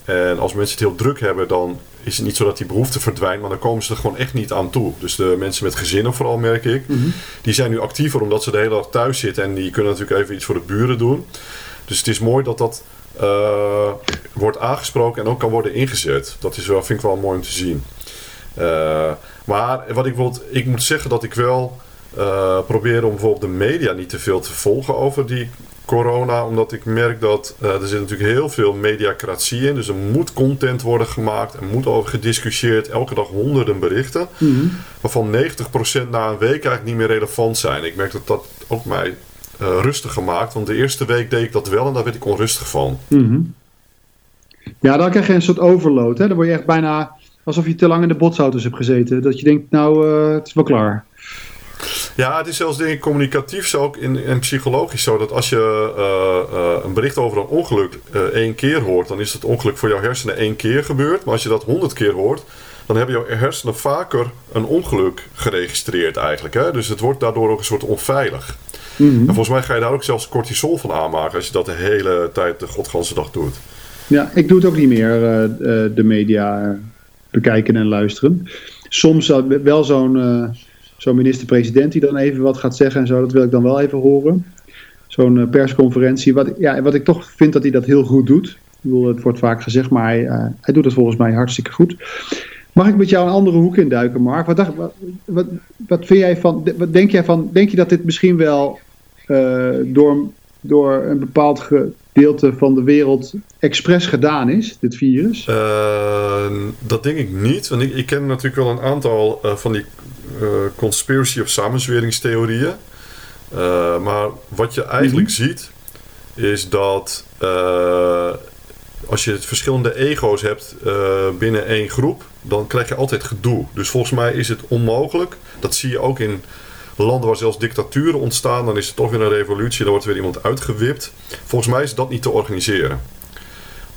en als mensen het heel druk hebben, dan is het niet zo dat die behoefte verdwijnt. Maar dan komen ze er gewoon echt niet aan toe. Dus de mensen met gezinnen vooral merk ik. Mhm. Die zijn nu actiever omdat ze de hele dag thuis zitten. En die kunnen natuurlijk even iets voor de buren doen. Dus het is mooi dat dat uh, wordt aangesproken en ook kan worden ingezet. Dat is wel, vind ik wel mooi om te zien. Uh, maar wat ik wil, ik moet zeggen dat ik wel uh, probeer om bijvoorbeeld de media niet te veel te volgen over die corona. Omdat ik merk dat er zit natuurlijk heel veel mediacratie in. Dus er moet content worden gemaakt. Er moet over gediscussieerd. Elke dag honderden berichten. Mm -hmm. Waarvan 90% na een week eigenlijk niet meer relevant zijn. Ik merk dat dat ook mij rustig gemaakt. Want de eerste week deed ik dat wel en daar werd ik onrustig van. Mm Ja, dan krijg je een soort overload. Hè? Dan word je echt bijna alsof je te lang in de botsauto's hebt gezeten. Dat je denkt, nou, uh, het is wel klaar. Ja, het is zelfs denk ik communicatief zo ook in, en psychologisch zo dat als je uh, uh, een bericht over een ongeluk één keer hoort, dan is het ongeluk voor jouw hersenen één keer gebeurd. Maar als je dat honderd keer hoort, dan hebben jouw hersenen vaker een ongeluk geregistreerd eigenlijk. Hè? Dus het wordt daardoor ook een soort onveilig. Mhm. En volgens mij ga je daar ook zelfs cortisol van aanmaken als je dat de hele tijd de godganse dag doet. Ja, ik doe het ook niet meer, uh, de media bekijken en luisteren. Soms wel zo'n uh, zo'n minister-president die dan even wat gaat zeggen en zo, dat wil ik dan wel even horen. zo'n persconferentie. Wat, ja, wat ik toch vind dat hij dat heel goed doet. Ik bedoel, het wordt vaak gezegd, maar hij, hij doet het volgens mij hartstikke goed. Mag ik met jou een andere hoek induiken, Mark? Wat, dacht, wat, wat, wat, vind jij van, wat denk jij van, denk je dat dit misschien wel door, door een bepaald gedeelte van de wereld expres gedaan is, dit virus? Uh, dat denk ik niet. Want ik, ik ken natuurlijk wel een aantal uh, van die uh, conspiracy of samenzweringstheorieën. maar wat je eigenlijk mm -hmm. ziet, is dat als je verschillende ego's hebt binnen één groep, dan krijg je altijd gedoe. Dus volgens mij is het onmogelijk. Dat zie je ook in landen waar zelfs dictaturen ontstaan, dan is er toch weer een revolutie, dan wordt weer iemand uitgewipt. Volgens mij is dat niet te organiseren.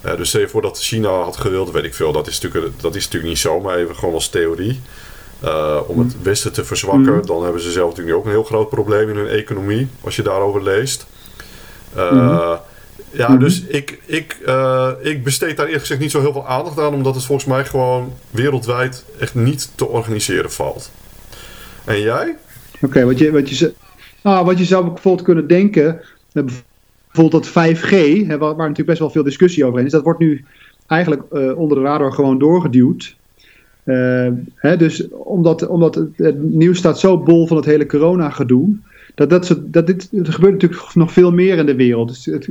Uh, dus stel je voor dat China had gewild, weet ik veel, dat is natuurlijk, dat is natuurlijk niet zo, maar even gewoon als theorie. Uh, om het Westen te verzwakken, mm. dan hebben ze zelf natuurlijk ook een heel groot probleem in hun economie, als je daarover leest. Uh, mm. Ja, mm. dus ik, ik, ik besteed daar eerlijk gezegd niet zo heel veel aandacht aan, omdat het volgens mij gewoon wereldwijd echt niet te organiseren valt. En jij? Oké, wat, je, wat, je, ah, wat je zou bijvoorbeeld kunnen denken, bijvoorbeeld dat 5G, hè, waar, waar, natuurlijk best wel veel discussie over is, dat wordt nu eigenlijk uh, onder de radar gewoon doorgeduwd. Uh, hè, dus omdat, omdat het, het, nieuws staat zo bol van het hele corona-gedoe. Dat, dat, dat dit, er gebeurt natuurlijk nog veel meer in de wereld. Dus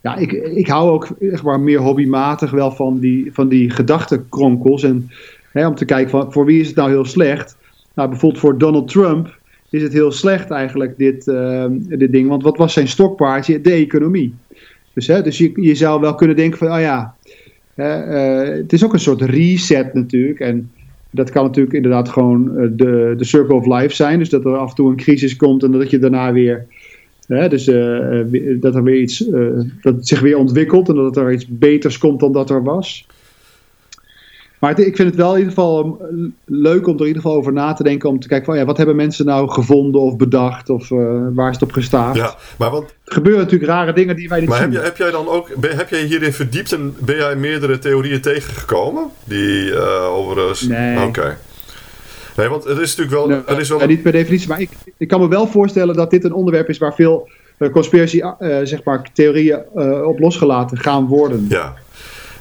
ja, ik, ik hou ook echt maar meer hobbymatig wel van die, van die gedachtenkronkels. En hè, om te kijken van, voor wie is het nou heel slecht. Nou, bijvoorbeeld voor Donald Trump is het heel slecht eigenlijk, dit, uh, dit ding. Want wat was zijn stokpaardje? De economie. Dus, hè, dus je, je zou wel kunnen denken van, oh ja, hè, uh, het is ook een soort reset natuurlijk. En dat kan natuurlijk inderdaad gewoon uh, de, de circle of life zijn. Dus dat er af en toe een crisis komt en dat je daarna weer... Hè, dus dat er weer iets, dat zich weer ontwikkelt en dat er iets beters komt dan dat er was. Maar ik vind het wel in ieder geval um, leuk om er in ieder geval over na te denken. Om te kijken van ja, wat hebben mensen nou gevonden of bedacht of uh, waar is het op gestaafd. Ja, maar want... Er gebeuren natuurlijk rare dingen die wij niet maar zien. Maar heb, jij dan ook, ben, heb jij hierin verdiept en ben jij meerdere theorieën tegengekomen? Die uh, over... Nee. Oké. Okay. Nee, want het is natuurlijk wel... Nee, er is wel... Ja, niet per definitie, maar ik, ik kan me wel voorstellen dat dit een onderwerp is waar veel conspiracy, uh, zeg maar, theorieën op losgelaten gaan worden. Ja,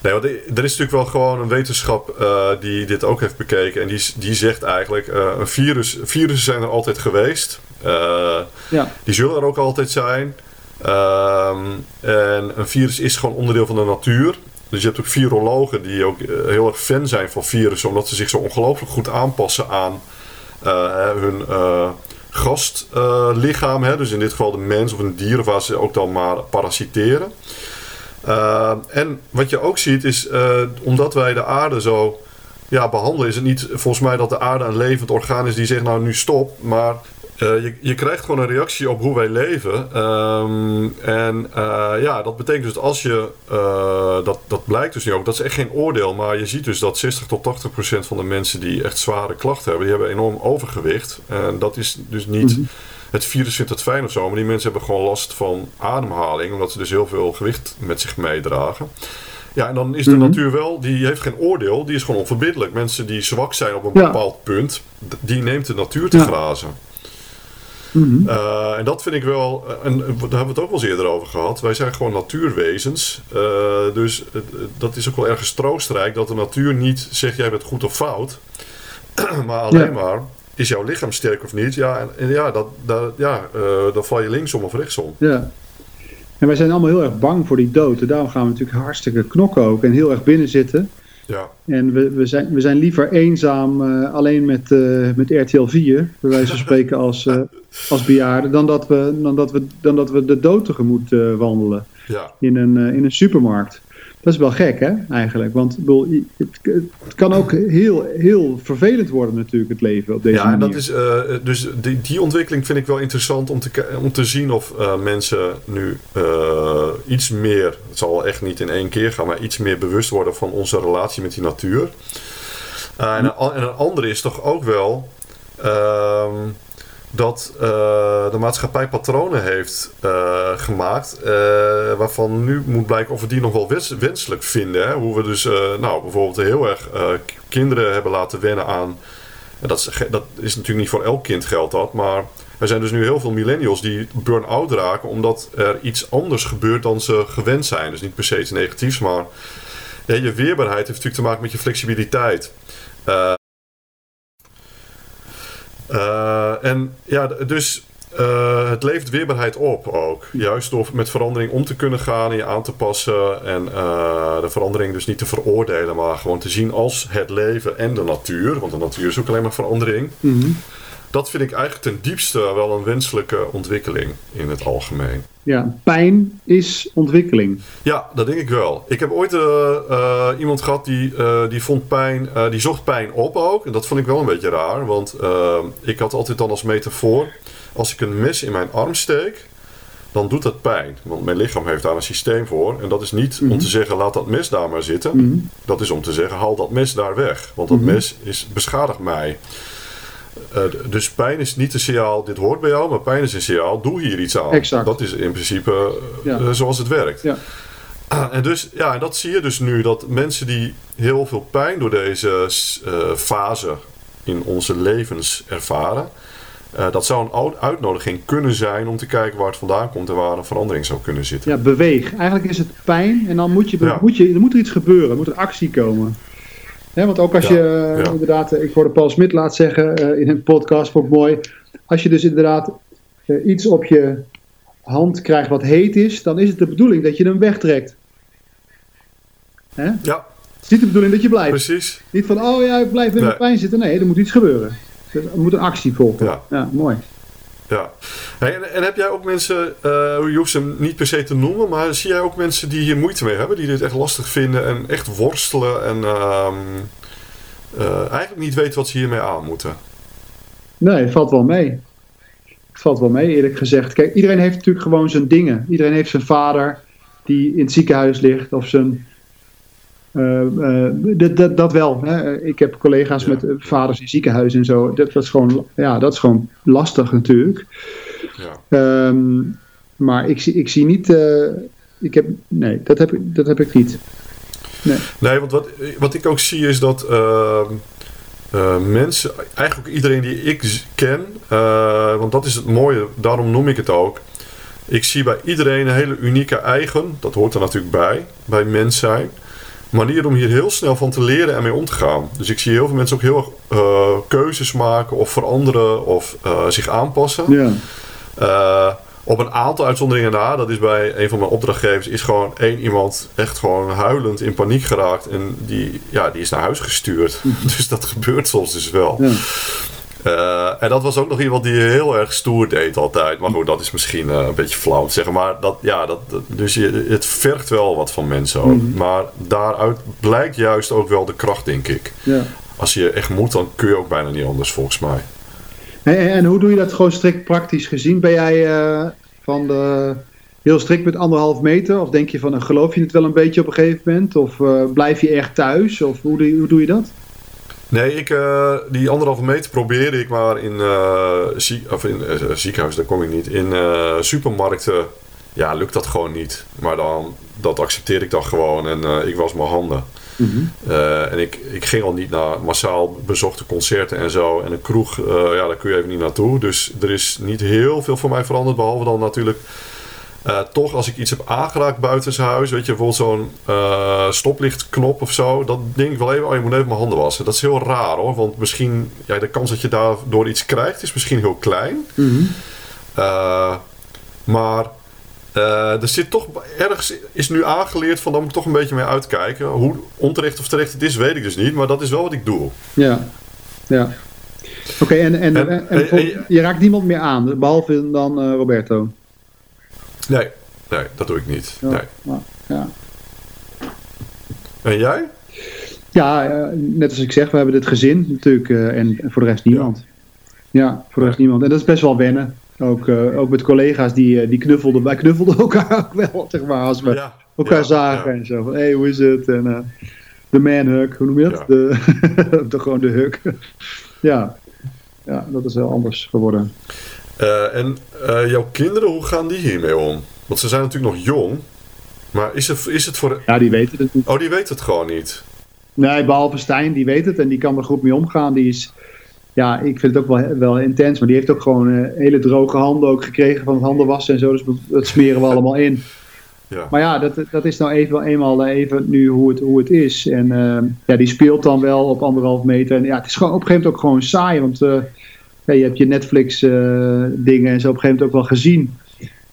Nee, want er is natuurlijk wel gewoon een wetenschap uh, die dit ook heeft bekeken. En die, die zegt eigenlijk, uh, een virus, virussen zijn er altijd geweest. Uh, ja. Die zullen er ook altijd zijn. Um, en een virus is gewoon onderdeel van de natuur. Dus je hebt ook virologen die ook heel erg fan zijn van virussen. Omdat ze zich zo ongelooflijk goed aanpassen aan hun gastlichaam. dus in dit geval de mens of een dier waar ze ook dan maar parasiteren. Uh, en wat je ook ziet is, uh, omdat wij de aarde zo ja, behandelen, is het niet volgens mij dat de aarde een levend orgaan is die zegt nou nu stop. Maar uh, je, je krijgt gewoon een reactie op hoe wij leven. Um, en ja, dat betekent dus dat als je, dat, dat blijkt dus nu ook, dat is echt geen oordeel. Maar je ziet dus dat 60 tot 80 procent van de mensen die echt zware klachten hebben, die hebben enorm overgewicht. En dat is dus niet... -hmm het virus vindt het fijn of zo, maar die mensen hebben gewoon last van ademhaling, omdat ze dus heel veel gewicht met zich meedragen. Ja, en dan is de mm -hmm. natuur wel, die heeft geen oordeel, die is gewoon onverbiddelijk. Mensen die zwak zijn op een ja. bepaald punt, die neemt de natuur te ja. grazen. Mm -hmm. uh, en dat vind ik wel, en daar hebben we het ook wel eens eerder over gehad. Wij zijn gewoon natuurwezens. Uh, dus uh, dat is ook wel ergens troostrijk dat de natuur niet zegt jij bent goed of fout. maar alleen ja. maar is jouw lichaam sterk of niet? Ja, en, en ja, dat, dat, ja uh, dan val je linksom of rechtsom. Ja. En wij zijn allemaal heel erg bang voor die dood. En daarom gaan we natuurlijk hartstikke knokken ook en heel erg binnen zitten. Ja. En we, we, zijn, we zijn liever eenzaam uh, alleen met, uh, met RTL 4, bij wijze van spreken, als, als bejaarden, dan dat, we, dan, dat we, dan dat we de dood tegemoet wandelen ja. in, een, in een supermarkt. Dat is wel gek, hè, eigenlijk. Want bedoel, het, kan ook heel, heel vervelend worden, natuurlijk, het leven op deze ja, manier. Ja, dat is, uh, dus die, die ontwikkeling vind ik wel interessant om te, om te zien of uh, mensen nu uh, iets meer, het zal echt niet in één keer gaan, maar iets meer bewust worden van onze relatie met die natuur. en, een, en een andere is toch ook wel. Ehm, dat uh, de maatschappij patronen heeft uh, gemaakt. Uh, waarvan nu moet blijken of we die nog wel wens wenselijk vinden. Hè? Hoe we dus nou, bijvoorbeeld heel erg kinderen hebben laten wennen aan dat is, dat is natuurlijk niet voor elk kind geldt dat, maar er zijn dus nu heel veel millennials die burn-out raken omdat er iets anders gebeurt dan ze gewend zijn. Dus niet per se iets negatiefs, maar je weerbaarheid heeft natuurlijk te maken met je flexibiliteit. Uh, uh, en ja, dus uh, het levert weerbaarheid op ook. Juist door met verandering om te kunnen gaan en je aan te passen. En uh, de verandering dus niet te veroordelen, maar gewoon te zien als het leven en de natuur. Want de natuur is ook alleen maar verandering. Mm. Dat vind ik eigenlijk ten diepste wel een wenselijke ontwikkeling in het algemeen. Ja, pijn is ontwikkeling. Ja, dat denk ik wel. Ik heb ooit uh, iemand gehad die, die vond pijn, die zocht pijn op ook. En dat vond ik wel een beetje raar, want ik had altijd dan als metafoor als ik een mes in mijn arm steek, dan doet dat pijn. Want mijn lichaam heeft daar een systeem voor. En dat is niet om te zeggen, laat dat mes daar maar zitten. Mm -hmm. Dat is om te zeggen, haal dat mes daar weg. Want dat Mhm. mes is, beschadigt mij. Uh, dus pijn is niet een signaal, dit hoort bij jou, maar pijn is een signaal, doe hier iets aan. Exact. Dat is in principe Ja. uh, zoals het werkt. Ja. Ah, en dus, ja, en dat zie je dus nu, dat mensen die heel veel pijn door deze uh, fase in onze levens ervaren, dat zou een uitnodiging kunnen zijn om te kijken waar het vandaan komt en waar een verandering zou kunnen zitten. Ja, beweeg. Eigenlijk is het pijn en dan moet, je, Ja. moet, je, er moet er iets gebeuren, er moet een actie komen. Want ook als Ja, je ja. inderdaad, ik hoorde Paul Smit laat zeggen uh, in een podcast, vond ik mooi. Als je dus inderdaad uh, iets op je hand krijgt wat heet is, dan is het de bedoeling dat je hem wegtrekt. Ja, Het is niet de bedoeling dat je blijft. precies. Niet van, oh ja, ik blijf in Nee. mijn pijn zitten. Nee, er moet iets gebeuren. Er moet een actie volgen. Ja. mooi. Ja. En, en heb jij ook mensen, uh, je hoeft ze niet per se te noemen, maar zie jij ook mensen die hier moeite mee hebben, die dit echt lastig vinden en echt worstelen en uh, uh, eigenlijk niet weten wat ze hiermee aan moeten? Nee, valt wel mee. Valt wel mee, eerlijk gezegd. Kijk, iedereen heeft natuurlijk gewoon zijn dingen. Iedereen heeft zijn vader die in het ziekenhuis ligt of zijn. Uh, uh, dat, dat, wel. Hè. Ik heb collega's Ja. met uh, vaders in ziekenhuizen en zo. Dat, dat, is gewoon, ja, dat is gewoon lastig natuurlijk. Ja. Um, maar ik zie, ik zie niet. ik heb, nee, dat heb, ik- dat heb ik niet. Nee. Nee, want wat, wat ik ook zie is dat uh, uh, mensen, eigenlijk iedereen die ik ken, uh, want dat is het mooie, daarom noem ik het ook. Ik zie bij iedereen een hele unieke eigen, dat hoort er natuurlijk bij, bij mens zijn. Manier om hier heel snel van te leren en mee om te gaan. Dus ik zie heel veel mensen ook heel erg uh, keuzes maken of veranderen of uh, zich aanpassen. Ja. Uh, op een aantal uitzonderingen na, dat is bij een van mijn opdrachtgevers, is gewoon één iemand echt gewoon huilend in paniek geraakt. En die, ja, die is naar huis gestuurd. dus dat gebeurt soms dus wel. Ja. Uh, en dat was ook nog iemand die heel erg stoer deed altijd. Maar goed, dat is misschien uh, een beetje flauw te zeggen. Maar dat, ja, dat, dus je, het vergt wel wat van mensen ook. Mhm. Maar daaruit blijkt juist ook wel de kracht, denk ik. Ja. Als je echt moet, dan kun je ook bijna niet anders, volgens mij. En, en- hoe doe je dat gewoon strikt praktisch gezien? Ben jij eh, van de heel strikt met anderhalf meter? Of denk je van, eh, geloof je het wel een beetje op een gegeven moment? Of eh, blijf je echt thuis? Of hoe hoe doe je dat? Nee, ik, eh, die anderhalve meter probeerde ik maar in, zie, of in eh, ziekenhuis, daar kom ik niet. In supermarkten, ja, lukt dat gewoon niet. Maar dan, dat accepteer ik dan gewoon en ik was mijn handen. Eh, en ik, ik ging al niet naar massaal bezochte concerten en zo. En een kroeg, ja, daar kun je even niet naartoe. Dus er is niet heel veel voor mij veranderd. Behalve dan natuurlijk eh, toch als ik iets heb aangeraakt buiten huis. Weet je, bijvoorbeeld zo'n eh, stoplichtknop of zo. Dan denk ik wel even, oh je moet even mijn handen wassen. Dat is heel raar hoor. Want misschien, ja, de kans dat je daardoor iets krijgt is misschien heel klein. Eh, maar er zit toch ergens is nu aangeleerd van daar moet ik toch een beetje mee uitkijken. Hoe onterecht of terecht het is, weet ik dus niet. Maar dat is wel wat ik doe. Ja. ja. Oké, en, en, En- en, je raakt niemand meer aan, behalve dan Roberto. Nee, nee, dat doe ik niet. Ja, Nee. maar- ja. En jij? Ja, eh, net als ik zeg, we hebben dit gezin natuurlijk eh, en, voor de rest niemand. Ja, voor de rest niemand. En dat is best wel wennen. Ook, eh, ook met collega's die, die knuffelden. Wij knuffelden elkaar ook wel, zeg maar, als we Ja, elkaar ja, zagen en zo. Van, hé, hey, hoe is het? En de manhug, hoe noem je dat? De, de, gewoon de hug. ja. ja, dat is wel anders geworden. Eh, en eh, jouw kinderen, hoe gaan die hiermee om? Want ze zijn natuurlijk nog jong. Maar is het, is het voor... Ja, die weten het niet. Oh, die weet het gewoon niet. Nee, behalve Stijn, die weet het en die kan er goed mee omgaan. Die is ja, ik vind het ook wel, wel intens. Maar die heeft ook gewoon hele droge handen ook gekregen van het handenwassen en zo. Dus dat smeren we allemaal in. Ja. Maar ja, dat, dat is nou even, eenmaal even nu hoe het, hoe het is. En ja, die speelt dan wel op anderhalf meter. En ja, het is gewoon op een gegeven moment ook gewoon saai. Want ja, je hebt je Netflix dingen en zo op een gegeven moment ook wel gezien.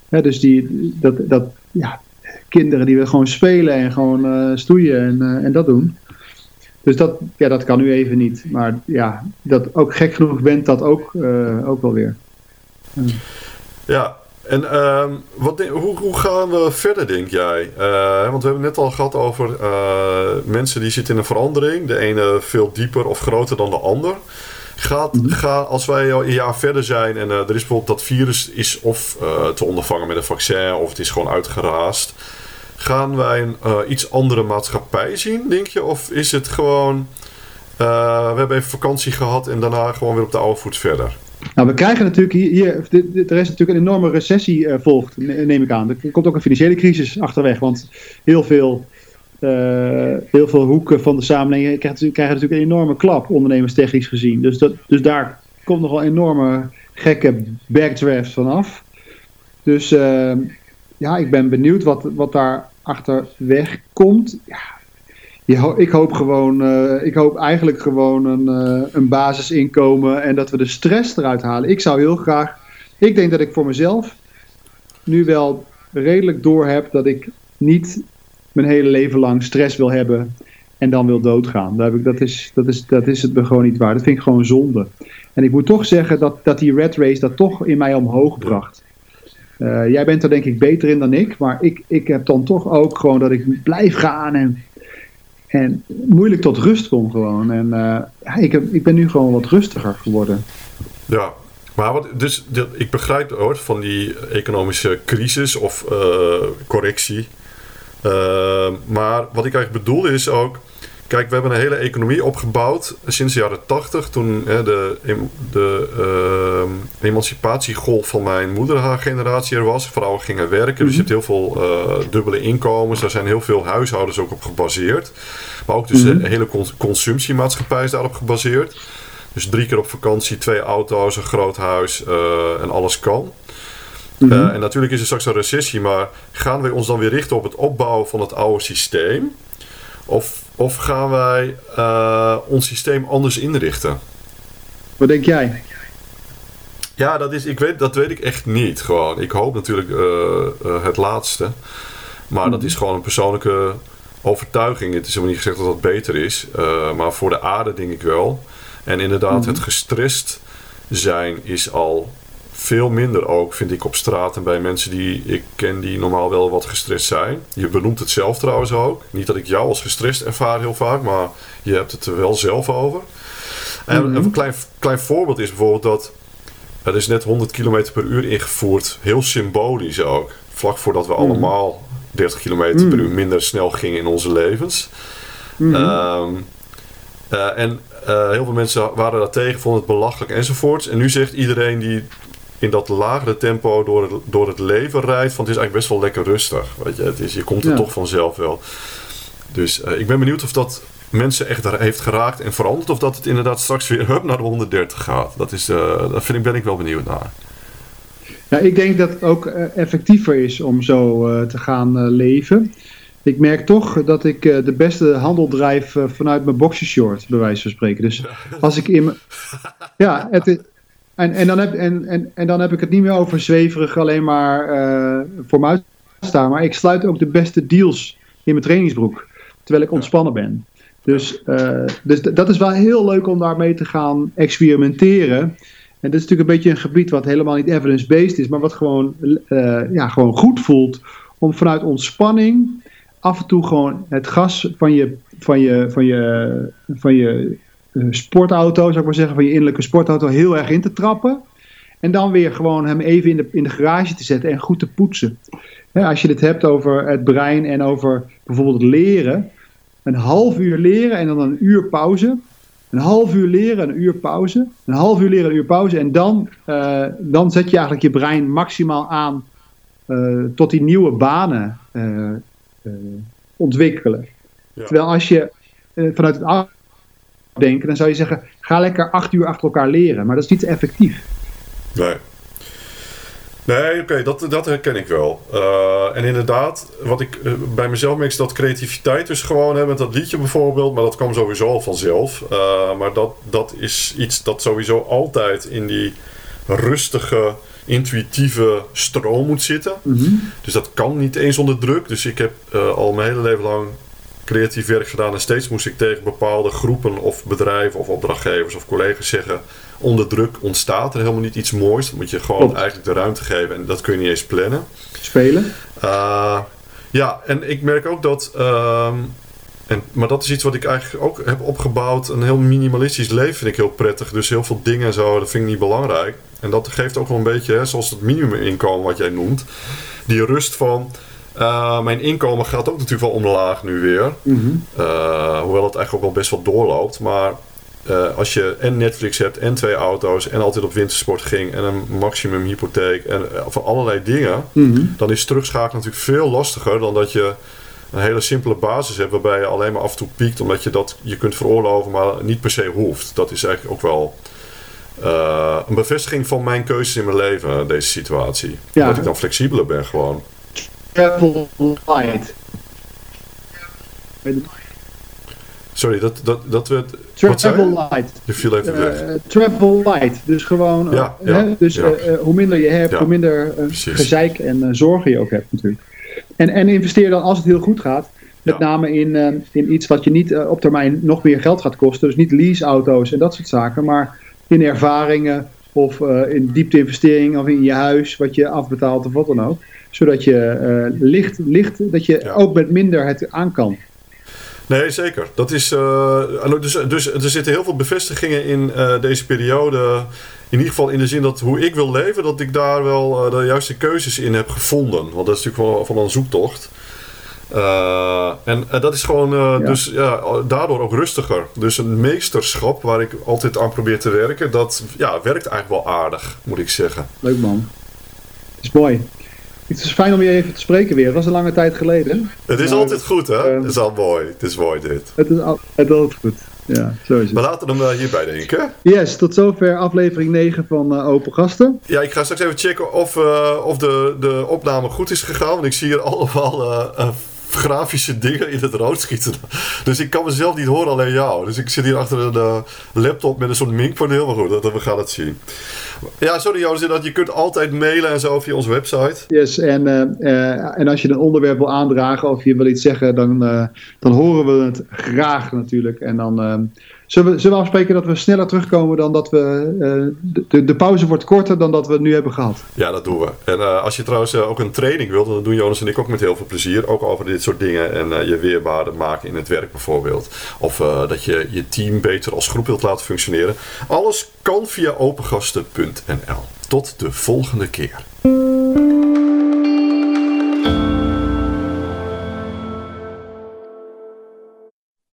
dus die, dat, dat, ja, kinderen die willen gewoon spelen en gewoon uh, stoeien en, uh, en dat doen. Dus dat, ja, dat kan nu even niet. Maar ja, dat ook gek genoeg bent dat ook, ook wel weer. Ja, en uh, wat, hoe, hoe gaan we verder, denk jij? want we hebben het net al gehad over mensen die zitten in een verandering. De ene veel dieper of groter dan de ander. Mm -hmm. als wij een jaar verder zijn en er is bijvoorbeeld dat virus is of te ondervangen met een vaccin of het is gewoon uitgeraasd Gaan wij een uh, iets andere maatschappij zien, denk je? Of is het gewoon, we hebben even vakantie gehad en daarna gewoon weer op de oude voet verder? Nou, we krijgen natuurlijk hier, hier er is natuurlijk een enorme recessie volgt, neem ik aan. Er komt ook een financiële crisis achterweg, want heel veel, heel veel hoeken van de samenleving krijgen, krijgen natuurlijk een enorme klap, ondernemerstechnisch gezien. Dus, dat, dus daar komt nog wel een enorme gekke backdraft vanaf. Dus ja, ik ben benieuwd wat, wat daar achterweg komt. Ja, ik hoop gewoon, uh, ik hoop eigenlijk gewoon een, uh, een basisinkomen en dat we de stress eruit halen. Ik zou heel graag, ik denk dat ik voor mezelf nu wel redelijk door heb dat ik niet mijn hele leven lang stress wil hebben en dan wil doodgaan. Heb ik, dat, is, dat, is, dat is het gewoon niet waar. Dat vind ik gewoon zonde. En ik moet toch zeggen dat, dat die red race dat toch in mij omhoog bracht. Uh, jij bent er denk ik beter in dan ik, maar ik, ik heb dan toch ook gewoon dat ik blijf gaan en, en moeilijk tot rust kom gewoon. En ja, ik, heb, ik ben nu gewoon wat rustiger geworden. Ja, maar wat, dus ik begrijp hoor van die economische crisis of uh, correctie. Maar wat ik eigenlijk bedoel is ook Kijk, we hebben een hele economie opgebouwd sinds de jaren 80, toen hè, de, de uh, emancipatiegolf van mijn moeder haar generatie er was. Vrouwen gingen werken, dus je hebt heel veel uh, dubbele inkomens. Daar zijn heel veel huishoudens ook op gebaseerd. Maar ook dus mm -hmm. de hele consumptiemaatschappij is daarop gebaseerd. Dus drie keer op vakantie, twee auto's, een groot huis uh, en alles kan. Mm -hmm. en natuurlijk is er straks een recessie, maar gaan we ons dan weer richten op het opbouwen van het oude systeem? Of, of gaan wij uh, ons systeem anders inrichten? Wat denk jij? Ja, dat, is, ik weet, dat weet ik echt niet. Gewoon. Ik hoop natuurlijk uh, het laatste. Maar mm. dat is gewoon een persoonlijke overtuiging. Het is helemaal niet gezegd dat dat beter is. maar voor de aarde denk ik wel. En inderdaad, mm. het gestrest zijn is al veel minder ook, vind ik, op straat en bij mensen die ik ken die normaal wel wat gestrest zijn. Je benoemt het zelf trouwens ook. Niet dat ik jou als gestrest ervaar heel vaak, maar je hebt het er wel zelf over. En mm -hmm. een klein, klein voorbeeld is bijvoorbeeld dat er is net 100 km per uur ingevoerd. Heel symbolisch ook. Vlak voordat we mm -hmm. allemaal 30 km mm -hmm. per uur minder snel gingen in onze levens. Um, uh, en uh, heel veel mensen waren daar tegen, vonden het belachelijk enzovoorts. En nu zegt iedereen die in dat lagere tempo door het, door het leven rijdt. Van het is eigenlijk best wel lekker rustig. Weet je, het is, je komt er ja. toch vanzelf wel. Dus uh, ik ben benieuwd of dat mensen echt daar heeft geraakt en veranderd. Of dat het inderdaad straks weer hup naar de 130 gaat. Dat is, uh, daar vind ik, ben ik wel benieuwd naar. Ja, ik denk dat het ook uh, effectiever is om zo te gaan leven. Ik merk toch dat ik de beste handel drijf vanuit mijn boxershort, bij wijze van spreken. Dus als ik in mijn. Ja, het is en, en, dan heb, en, en, en dan heb ik het niet meer over zweverig alleen maar uh, voor me uitstaan. Maar ik sluit ook de beste deals in mijn trainingsbroek. Terwijl ik ontspannen ben. Dus, uh, dus dat is wel heel leuk om daarmee te gaan experimenteren. En dat is natuurlijk een beetje een gebied wat helemaal niet evidence-based is. Maar wat gewoon, uh, ja, gewoon goed voelt. Om vanuit ontspanning af en toe gewoon het gas van je, van je, van je, van je sportauto, zou ik maar zeggen, van je innerlijke sportauto heel erg in te trappen. En dan weer gewoon hem even in de, in de garage te zetten en goed te poetsen. als je het hebt over het brein en over bijvoorbeeld leren. Een half uur leren en dan een uur pauze. Een half uur leren, een uur pauze. Een half uur leren, een uur pauze. En dan, uh, dan zet je eigenlijk je brein maximaal aan uh, tot die nieuwe banen uh, ontwikkelen. Ja. Terwijl als je vanuit het denken, dan zou je zeggen: ga lekker acht uur achter elkaar leren. Maar dat is niet effectief. Nee. Nee, oké, dat, dat herken ik wel. Uh, en inderdaad, wat ik uh, bij mezelf merk is dat creativiteit dus gewoon, hè, met dat liedje bijvoorbeeld, maar dat kwam sowieso al vanzelf. Uh, maar dat, dat is iets dat sowieso altijd in die rustige, intuïtieve stroom moet zitten. Mm -hmm. Dus dat kan niet eens onder druk. Dus ik heb al mijn hele leven lang creatief werk gedaan en steeds moest ik tegen bepaalde groepen of bedrijven of opdrachtgevers of collega's zeggen onder druk ontstaat er helemaal niet iets moois. Dan moet je gewoon Klopt. eigenlijk de ruimte geven en dat kun je niet eens plannen. Spelen? Uh, ja, en ik merk ook dat. Uh, en, maar dat is iets wat ik eigenlijk ook heb opgebouwd. Een heel minimalistisch leven vind ik heel prettig. Dus heel veel dingen en zo, dat vind ik niet belangrijk. En dat geeft ook wel een beetje, hè, zoals het minimuminkomen wat jij noemt. Die rust van. Uh, mijn inkomen gaat ook natuurlijk wel omlaag nu weer. Mm -hmm. uh, hoewel het eigenlijk ook wel best wel doorloopt. Maar uh, als je en Netflix hebt en twee auto's en altijd op wintersport ging en een maximum hypotheek en voor allerlei dingen, mm -hmm. dan is terugschakelen natuurlijk veel lastiger dan dat je een hele simpele basis hebt waarbij je alleen maar af en toe piekt omdat je dat je kunt veroorloven, maar niet per se hoeft. Dat is eigenlijk ook wel uh, een bevestiging van mijn keuzes in mijn leven, deze situatie. Ja. Dat ik dan flexibeler ben gewoon. Travel light. Sorry, dat, dat, dat we... Travel light. Je viel even weg. Uh, travel light. Dus gewoon, ja, uh, ja, hè? dus ja. uh, hoe minder je hebt, hoe minder gezeik en zorgen je ook hebt natuurlijk. En, en investeer dan als het heel goed gaat, met name in, in iets wat je niet op termijn nog meer geld gaat kosten. Dus niet leaseauto's en dat soort zaken, maar in ervaringen of in diepte investeringen of in je huis, wat je afbetaalt of wat dan ook. Zodat je licht, licht, dat je Ja. ook met minder het aan kan. Nee, zeker. Dat is, uh, dus, dus er zitten heel veel bevestigingen in uh, deze periode. In ieder geval in de zin dat hoe ik wil leven, dat ik daar wel de juiste keuzes in heb gevonden. Want dat is natuurlijk van, van een zoektocht. En dat is gewoon, ja. dus ja, daardoor ook rustiger. Dus een meesterschap waar ik altijd aan probeer te werken, dat ja, werkt eigenlijk wel aardig, moet ik zeggen. Leuk man. Is mooi. Het is fijn om je even te spreken weer. Het was een lange tijd geleden. Het is Maar, altijd goed, hè? eh, het is al mooi. Het is mooi, dit. Het is, al, het is altijd goed. Ja, zo is Maar het. laten we hem uh, hierbij denken. Yes, tot zover aflevering 9 van uh, Open Gasten. Ja, ik ga straks even checken of, uh, of de, de opname goed is gegaan. Want ik zie hier allemaal grafische dingen in het rood schieten. Dus ik kan mezelf niet horen, alleen jou. Dus ik zit hier achter een uh, laptop met een soort minkpaneel. Maar goed, dat, we gaan het zien. Ja, sorry Joris, dat je kunt altijd mailen en zo via onze website. Yes, en, uh, en als je een onderwerp wil aandragen of je wil iets zeggen, dan, dan horen we het graag natuurlijk. En dan zullen we, afspreken dat we sneller terugkomen dan dat we... de, de pauze wordt korter dan dat we nu hebben gehad. Ja, dat doen we. En als je trouwens ook een training wilt, dan doen Jonas en ik ook met heel veel plezier. Ook over dit soort dingen en je weerbaarder maken in het werk bijvoorbeeld. Of dat je je team beter als groep wilt laten functioneren. Alles kan via opengasten.nl. Tot de volgende keer.